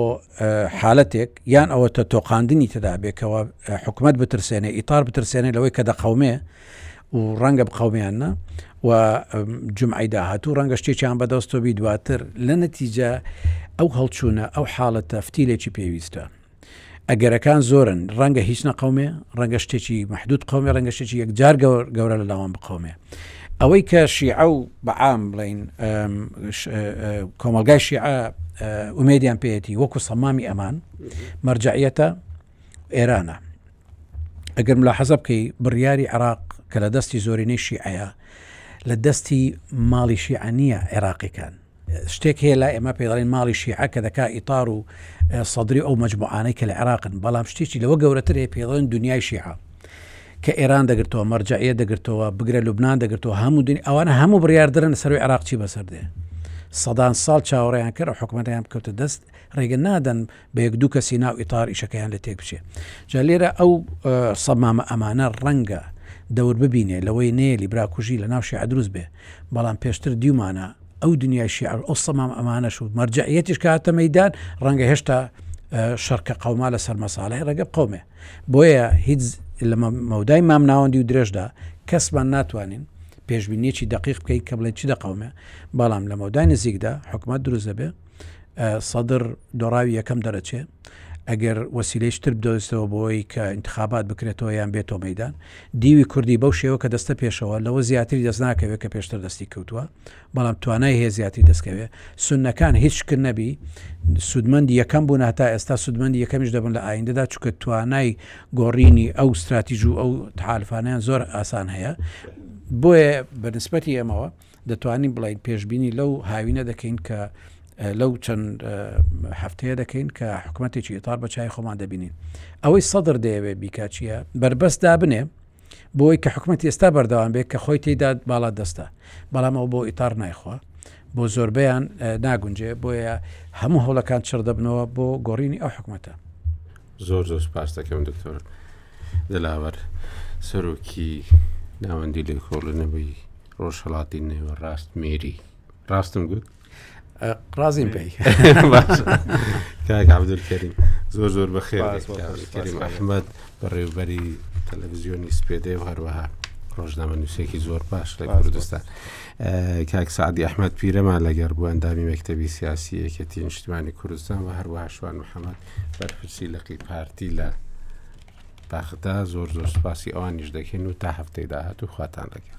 حالەتێک یان ئەوە تە تۆقااندنی تدابێکەوە حکومت بترسێنێ ئیتار بترسێنێ لەوەی کە دەقومێ و ڕەنگە بقەومیان نا و جمعی داهاتوو ڕەنگە شتێکیان بەدەستەوەبی دواتر لە نەتیجە ئەو هەڵچوونە ئەو حاڵە تەفتیلێکی پێویستە ئەگەرەکان زۆرن ڕەنگە هیچ نەقومێ ڕەنگە شتێکی محدود قومێ ڕەنگە شتێکی یەکجار گەورە لە لاوان بقومێ ئەوەی کە شیعە و بەعام بڵین کۆمەلگای شیعە ئومێدیان پێەتی وەکو سەمامی ئەمان مەرجعەتە ئێرانە ئەگەر ملاحەزە بکەی بڕیاری عێراق کە لە دەستی زۆرینەی شیعەیە لە دەستی ماڵی شیعانیە عێراقیەکان شتێک هەیە لا ئێمە پێڵێن ماڵی شیعە کە دەکا ئیتار و سەدری ئەو مجموعانەی کە لە عێراقن بەڵام شتێکی لەوە گەورەتر هەیە پێڵێن دنیای شیعە کە ئێران دەگرتەوە مەرجعە دەگرتەوە بگرە لوبناان دەگرتەوە هەموو دنیا ئەوانە هەموو بڕاردرن سەر عێراقچی بەسەردێ سەدان ساڵ چاوەڕیان کرد حکوومەتیان بکەوتە دەست ڕێگە نادەن بە یەک دوو کەسی ناو ئیتار ئیشەکەیان لێ تێک بچێ جا لێرە ئەو صەمامە ئەمانە ڕەنگە دەور ببینێ لەوەی نێلی برا کوژی لە ناو شیعە دروست بێ بەڵام پێشتر دیومانە ئەو دنیای شیعە ئەو صەمام ئەمانەش و مەرجەعیەتیش کە هاتە مەیدان ڕەنگە هێشتا شەرکە قەوما لە سەر مەساڵحی ڕێگە قەومێ بۆیە هیچ لە مەودای مام ناوەندی و درێژدا کەسمان ناتوانین پێشبینیەکی دقیق بکەیت کە بڵێ چ دەقەومێ بەڵام لە مەودای نزیکدا حکومت دروست دەبێ سەدر دۆڕاوی یەکەم دەرەچێ ئەگەر وەسیلەیش تر بدۆزەوە بۆی کە انتخابات بکرێتەوە یان بێتەوە مەدان دیوی کوردی بەو شێوە کە دەستە پێشەوە لەوە زیاتری دەست ناکەوێت کە پێشتر دەستی کەوتووە بەڵام توانای هەیە زیاتری دەستکەوێت سنەکان هیچ کرد نەبی سوودمەند یەکەم بوون هەتا ئێستا سوودمەندی یەکەمیش دەبن لە ئایندەدا چکە توانای گۆڕینی ئەو استراتیژ و ئەو تعالفانیان زۆر ئاسان هەیە بۆیە بەنسبەتی ئێمەوە دەتوانین بڵێین پێشبینی لەو هاوینە دەکەین کە لەو چەند هەفتەیە دەکەین کە حکوومەتێکی ئێتار بە چای خۆمان دەبینین ئەوەی سەدر دەیەوێت بیکاچیە بربەست دابنێ بۆی کە حکوومەت ئێستا بەردەوام بێت کە خۆی تێدا باڵا دەستە بەڵام ئەو بۆ ئیتار نایخوا بۆ زۆربیان ناگونجێ بۆیە هەموو هەوڵەکان چڕ دەبنەوە بۆ گۆڕینی ئەو حکوومەتە زۆر زۆر سپاس دەکەم دکتۆر دەلاوەر سەرۆکی ناوەندی لێکۆڵنەوەی ڕۆژهەڵاتی نێوە ڕاست مێری ڕاستم گوت ڕازیم پێی کاکبدولکەریم زۆر زۆر بەخێریم ئەحمد بەڕێوبەری تەلەڤزیۆنی سپێدێ و هەروەها ڕۆژنامە نووسێکی زۆر باش لە کوردستان کاک سعدی ئەحمد پیرەمان لەگەر بوو ئەندامی مەکتتەبی سیاسی یەکێتی نیشتمانی کوردستان و هەروەها شوان محەممەد بەرپرسی لەقی پارتی لە بەغدا زۆر زۆر سوپاسی ئەوانیش دەکەین و تا هەفتەی داهات و خواتان دەکەن.